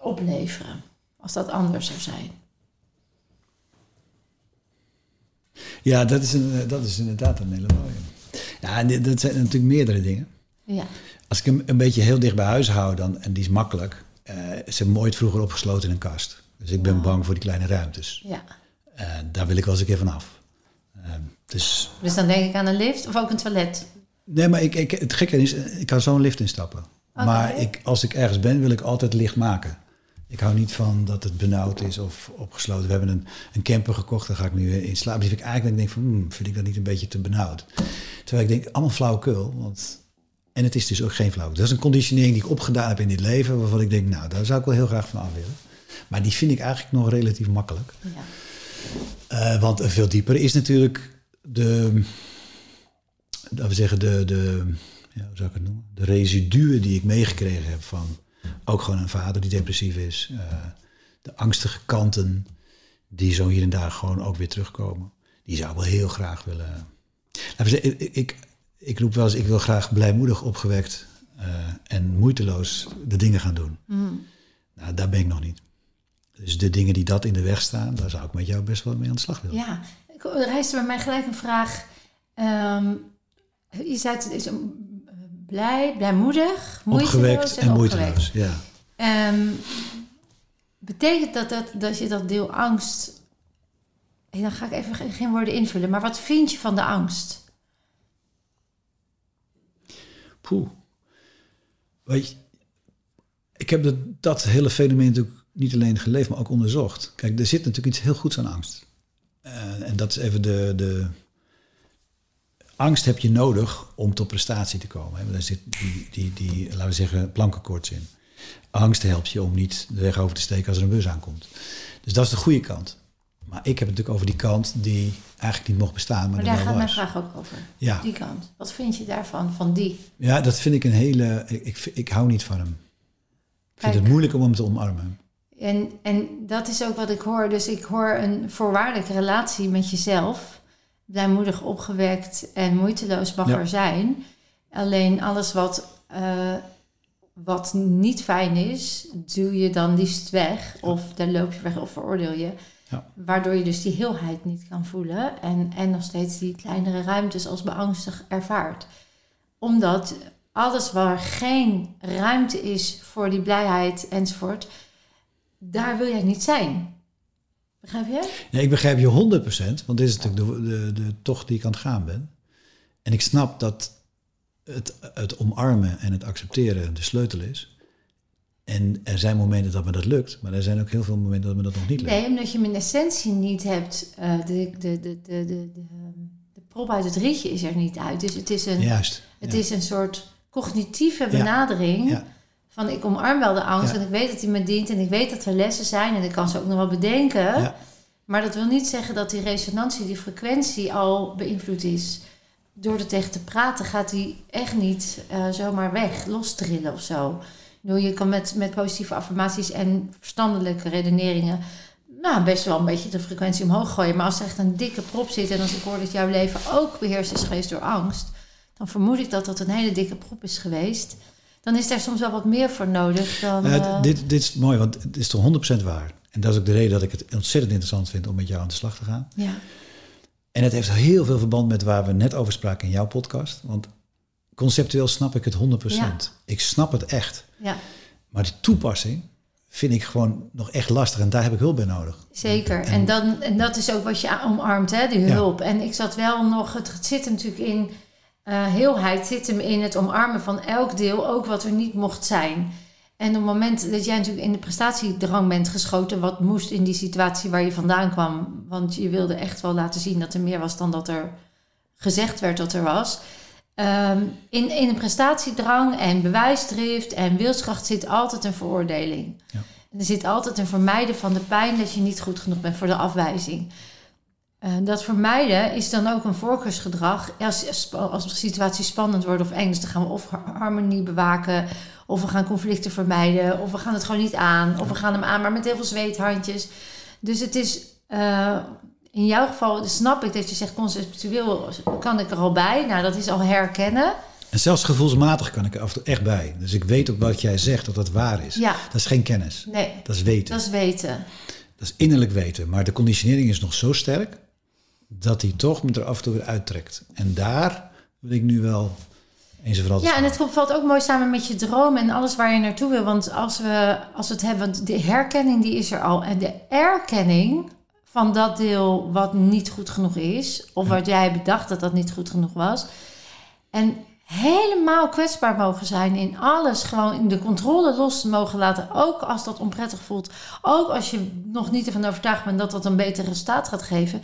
opleveren? Als dat anders zou zijn. ja dat, is een, dat is inderdaad een hele mooie. Ja, en dat zijn natuurlijk meerdere dingen. Ja, Als ik hem een beetje heel dicht bij huis hou, dan, en die is makkelijk. eh ze hebben me ooit vroeger opgesloten in een kast. Dus ik ben bang voor die kleine ruimtes. ja. Eh, daar wil ik wel eens een keer vanaf. Eh, dus Dus dan denk ik aan een lift of ook een toilet. Nee, maar ik, ik, het gekke is, ik kan zo'n lift instappen. Maar ik, als ik ergens ben, wil ik altijd licht maken. Ik hou niet van dat het benauwd is of opgesloten. We hebben een, een camper gekocht, daar ga ik nu in slapen. Vind ik eigenlijk denk van, hmm, vind ik dat niet een beetje te benauwd? Terwijl ik denk, allemaal flauwekul. Want, en het is dus ook geen flauw. Dat is een conditionering die ik opgedaan heb in dit leven, waarvan ik denk, nou, daar zou ik wel heel graag van af willen. Maar die vind ik eigenlijk nog relatief makkelijk. Ja. Eh, want veel dieper is natuurlijk de, laten we zeggen, de, de, ja, hoe zou ik het noemen? De residuen die ik meegekregen heb van ook gewoon een vader die depressief is. eh, de angstige kanten die zo hier en daar gewoon ook weer terugkomen. Die zou ik wel heel graag willen. Laten we zeggen, ik, ik, ik roep wel eens, ik wil graag blijmoedig opgewekt eh, en moeiteloos de dingen gaan doen. Mm. Nou, daar ben ik nog niet. Dus de dingen die dat in de weg staan, daar zou ik met jou best wel mee aan de slag willen. Ja, ik- er rijst bij mij gelijk een vraag. Ehm, je zei het is een, blij, blijmoedig, moeiteloos en opgewekt. moeiteloos, ja. Ehm, betekent dat, dat dat je dat deel angst... Hey, dan ga ik even geen, geen woorden invullen, maar wat vind je van de angst? Poeh. Weet je, ik heb dat, dat hele fenomeen natuurlijk niet alleen geleefd, maar ook onderzocht. Kijk, er zit natuurlijk iets heel goeds aan angst. Uh, en dat is even de, de... Angst heb je nodig om tot prestatie te komen. Hè? Daar zit die, die, die, laten we zeggen, plankenkoorts in. Angst helpt je om niet de weg over te steken als er een bus aankomt. Dus dat is de goede kant. Maar ik heb het natuurlijk over die kant die eigenlijk niet mocht bestaan. Maar, maar daar gaat mijn vraag ook over. Ja. Die kant. Wat vind je daarvan, van die? Ja, dat vind ik een hele... Ik, ik, ik hou niet van hem. Ik vind het moeilijk om hem te omarmen. En, en dat is ook wat ik hoor. Dus ik hoor een voorwaardelijke relatie met jezelf. Blijmoedig opgewekt en moeiteloos mag er zijn. Alleen alles wat, uh, wat niet fijn is, duw je dan liefst weg. Of dan loop je weg of veroordeel je. Ja. Waardoor je dus die heelheid niet kan voelen. En, en nog steeds die kleinere ruimtes als beangstig ervaart. Omdat alles waar geen ruimte is voor die blijheid enzovoort daar wil jij niet zijn. Begrijp je? Nee, ik begrijp je 100%, want dit is natuurlijk de, de, de tocht die ik aan het gaan ben. En ik snap dat het, het omarmen en het accepteren de sleutel is. En er zijn momenten dat me dat lukt, maar er zijn ook heel veel momenten dat me dat nog niet lukt. Nee, omdat je mijn essentie niet hebt. Uh, de, de, de, de, de, de, prop uit het rietje is er niet uit. Dus het is een, Juist, het is een soort cognitieve benadering. Ja van ik omarm wel de angst en ik weet dat hij me dient en ik weet dat er lessen zijn en ik kan ze ook nog wel bedenken. Ja. Maar dat wil niet zeggen dat die resonantie, die frequentie al beïnvloed is. Door er tegen te praten gaat die echt niet uh, zomaar weg, lostrillen of zo. Je kan met, met positieve affirmaties en verstandelijke redeneringen nou, best wel een beetje de frequentie omhoog gooien. Maar als er echt een dikke prop zit en als ik hoor dat jouw leven ook beheerst is geweest door angst, dan vermoed ik dat dat een hele dikke prop is geweest dan is daar soms wel wat meer voor nodig dan... Uh, dit, dit is mooi, want het is toch 100% waar. En dat is ook de reden dat ik het ontzettend interessant vind om met jou aan de slag te gaan. Ja. En het heeft heel veel verband met waar we net over spraken in jouw podcast. Want conceptueel snap ik het 100%. Ik snap het echt. Ja. Maar die toepassing vind ik gewoon nog echt lastig. En daar heb ik hulp bij nodig. Zeker. En, dan, en dat is ook wat je omarmt, hè, die hulp. En ik zat wel nog... Het, het zit natuurlijk in uh, heelheid zit hem in het omarmen van elk deel, ook wat er niet mocht zijn. En op het moment dat jij natuurlijk in de prestatiedrang bent geschoten, wat moest in die situatie waar je vandaan kwam, want je wilde echt wel laten zien dat er meer was dan dat er gezegd werd dat er was. Ehm, in, in een prestatiedrang en bewijsdrift en wilskracht zit altijd een veroordeling. Ja. Er zit altijd een vermijden van de pijn dat je niet goed genoeg bent voor de afwijzing. Uh, dat vermijden is dan ook een voorkeursgedrag. Als, als de situatie spannend wordt of eng, dan gaan we of harmonie bewaken, of we gaan conflicten vermijden, of we gaan het gewoon niet aan, of we gaan hem aan, maar met heel veel zweethandjes. Dus het is uh, in jouw geval, snap ik dat je zegt conceptueel kan ik er al bij. Nou, dat is al herkennen. En zelfs gevoelsmatig kan ik er af en toe echt bij. Dus ik weet ook wat jij zegt, dat dat waar is. Ja. Dat is geen kennis. Nee. Dat is weten. Dat is weten. Dat is innerlijk weten. Maar de conditionering is nog zo sterk dat hij toch me er af en toe weer uittrekt. En daar wil ik nu wel eens vooral. Ja, en het valt ook mooi samen met je droom en alles waar je naartoe wil. Want als we, als we het hebben, de herkenning die is er al. En de erkenning van dat deel wat niet goed genoeg is, of wat jij bedacht dat dat niet goed genoeg was. En helemaal kwetsbaar mogen zijn in alles. Gewoon in de controle los mogen laten. Ook als dat onprettig voelt. Ook als je nog niet ervan overtuigd bent dat dat een beter resultaat gaat geven.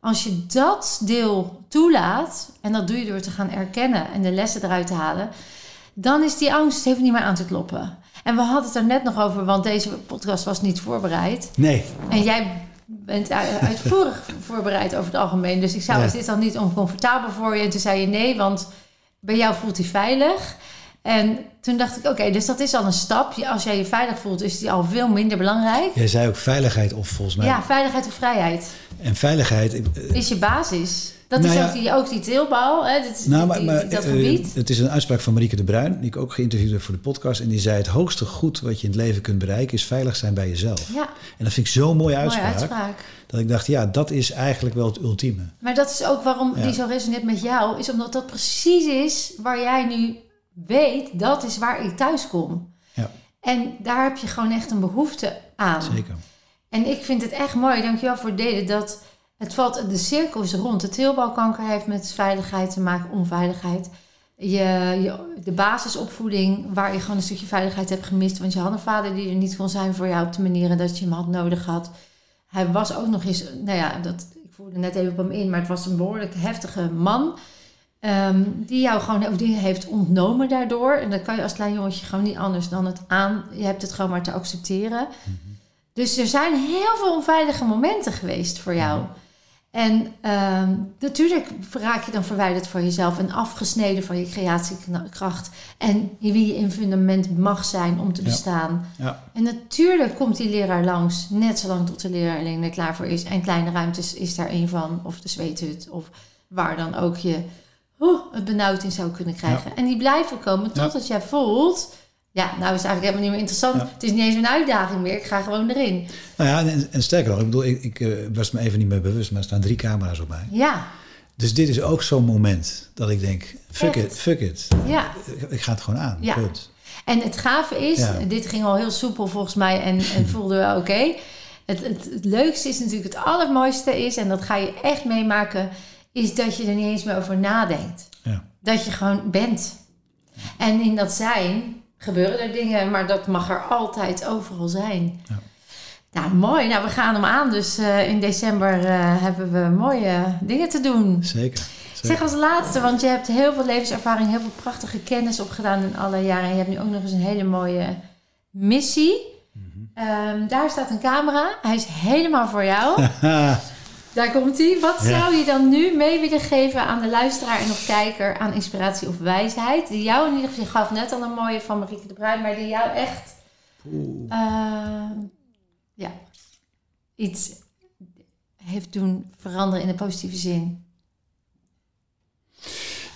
Als je dat deel toelaat, en dat doe je door te gaan erkennen en de lessen eruit te halen, dan is die angst heeft niet meer aan te kloppen. En we hadden het er net nog over, want deze podcast was niet voorbereid. Nee. En jij bent uitvoerig [LAUGHS] voorbereid over het algemeen. Dus ik zou, is dit dan niet oncomfortabel voor je? En toen zei je nee, want bij jou voelt hij veilig. En toen dacht ik, oké, dus dat is al een stap. Als jij je veilig voelt, is die al veel minder belangrijk. Jij zei ook veiligheid of volgens mij. Ja, veiligheid of vrijheid. En veiligheid... Eh, is je basis. Dat nou is ook, die, ook die teelbouw, hè? Dat, nou, maar, maar, dat uh, gebied. Het is een uitspraak van Marieke de Bruin, die ik ook geïnterviewd heb voor de podcast. En die zei, het hoogste goed wat je in het leven kunt bereiken... is veilig zijn bij jezelf. Ja. En dat vind ik zo'n mooie uitspraak, mooie uitspraak. Dat ik dacht, ja, dat is eigenlijk wel het ultieme. Maar dat is ook waarom die zo resoneert met jou. Is omdat dat precies is waar jij nu weet... dat is waar ik thuis kom. Ja. En daar heb je gewoon echt een behoefte aan. Zeker. En ik vind het echt mooi, dankjewel voor het delen... dat het valt, de cirkel is rond. De teelbouwkanker heeft met veiligheid te maken, onveiligheid. je, je, de basisopvoeding, waar je gewoon een stukje veiligheid hebt gemist. Want je had een vader die er niet kon zijn voor jou op de manieren dat je hem had nodig had. Hij was ook nog eens, nou ja, dat, ik voelde net even op hem in, maar het was een behoorlijk heftige man. Ehm, die jou gewoon dingen heeft ontnomen daardoor. En dan kan je als klein jongetje gewoon niet anders dan het aan. Je hebt het gewoon maar te accepteren. Dus er zijn heel veel onveilige momenten geweest voor jou. En ehm, natuurlijk raak je dan verwijderd van jezelf en afgesneden van je creatiekracht. En wie je in fundament mag zijn om te bestaan. Ja. En natuurlijk komt die leraar langs, net zolang tot de leerling er klaar voor is. En kleine ruimtes is daar een van, of de zweethut, of waar dan ook je het benauwd in zou kunnen krijgen. En die blijven komen totdat jij voelt, ja, nou is het eigenlijk helemaal niet meer interessant. Ja. Het is niet eens een uitdaging meer, ik ga gewoon erin. Nou ja, en, en sterker nog, ik bedoel, ik, ik eh, was me even niet meer bewust, maar er staan drie camera's op mij. Ja, Dus dit is ook zo'n moment dat ik denk, fuck Echt? it, fuck it. ja. Ik ga het gewoon aan, Ja. punt. En het gave is, Ja. dit ging al heel soepel volgens mij en, en [CLEARS THROAT] voelde wel oké. Het, het, het leukste is natuurlijk, het allermooiste is, en dat ga je echt meemaken, is dat je er niet eens meer over nadenkt. Ja. Dat je gewoon bent. En in dat zijn gebeuren er dingen, maar dat mag er altijd overal zijn. Ja. Nou, mooi. Nou, we gaan hem aan. Dus eh, in december eh, hebben we mooie dingen te doen. Zeker. zeker. Zeg als laatste, want je hebt heel veel levenservaring, heel veel prachtige kennis opgedaan in alle jaren. En je hebt nu ook nog eens een hele mooie missie. Ehm, daar staat een camera. Hij is helemaal voor jou. [LAUGHS] Daar komt hij. Wat Ja. zou je dan nu mee willen geven aan de luisteraar en of kijker aan inspiratie of wijsheid? Die jou in ieder geval, je gaf net al een mooie van Marieke de Bruin, maar die jou echt ehm, ja, iets heeft doen veranderen in de positieve zin.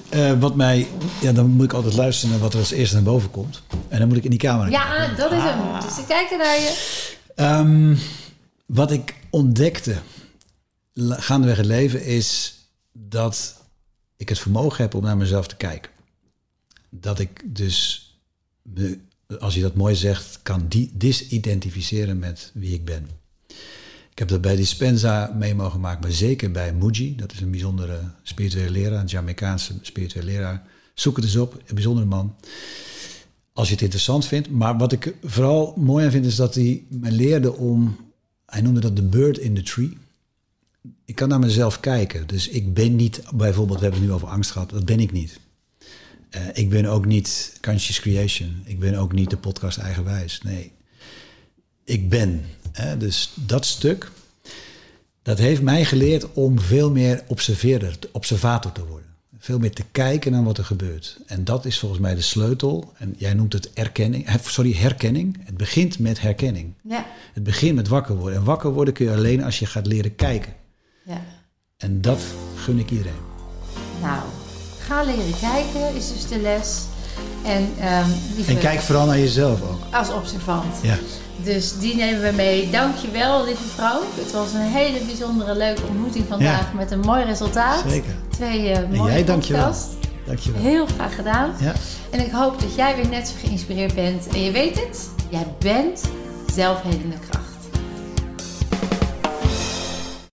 Eh, wat mij, ja, dan moet ik altijd luisteren naar wat er als eerste naar boven komt. En dan moet ik in die camera kijken. Ja, dat is hem. Dus ze kijken naar je. Ehm, wat ik ontdekte gaandeweg het leven is dat ik het vermogen heb om naar mezelf te kijken. Dat ik dus, me, als je dat mooi zegt, kan di- disidentificeren met wie ik ben. Ik heb dat bij Dispenza mee mogen maken, maar zeker bij Muji. Dat is een bijzondere spirituele leraar, een Jamaicaanse spirituele leraar. Zoek het eens op, een bijzondere man als je het interessant vindt. Maar wat ik vooral mooi aan vind, is dat hij me leerde om... Hij noemde dat de bird in the tree. Ik kan naar mezelf kijken. Dus ik ben niet, bijvoorbeeld, we hebben het nu over angst gehad. Dat ben ik niet. Eh, ik ben ook niet Conscious Creation. Ik ben ook niet de podcast Eigenwijs. Nee. Ik ben. Hè? Dus dat stuk, dat heeft mij geleerd om veel meer observeerder, observator te worden. Veel meer te kijken naar wat er gebeurt. En dat is volgens mij de sleutel. En jij noemt het erkenning. eh, Sorry, herkenning. Het begint met herkenning. Ja, Het begint met wakker worden. En wakker worden kun je alleen als je gaat leren kijken. Ja. En dat gun ik iedereen. Nou, ga leren kijken is dus de les. En, ehm En kijk vooral naar jezelf ook. als observant. Ja. Dus die nemen we mee. Dankjewel, lieve vrouw. Het was een hele bijzondere, leuke ontmoeting vandaag met een mooi resultaat. Zeker. Twee eh En mooie jij, dankjewel. Dankjewel. Heel graag gedaan. Ja. En ik hoop dat jij weer net zo geïnspireerd bent. En je weet het, jij bent zelfhelende kracht.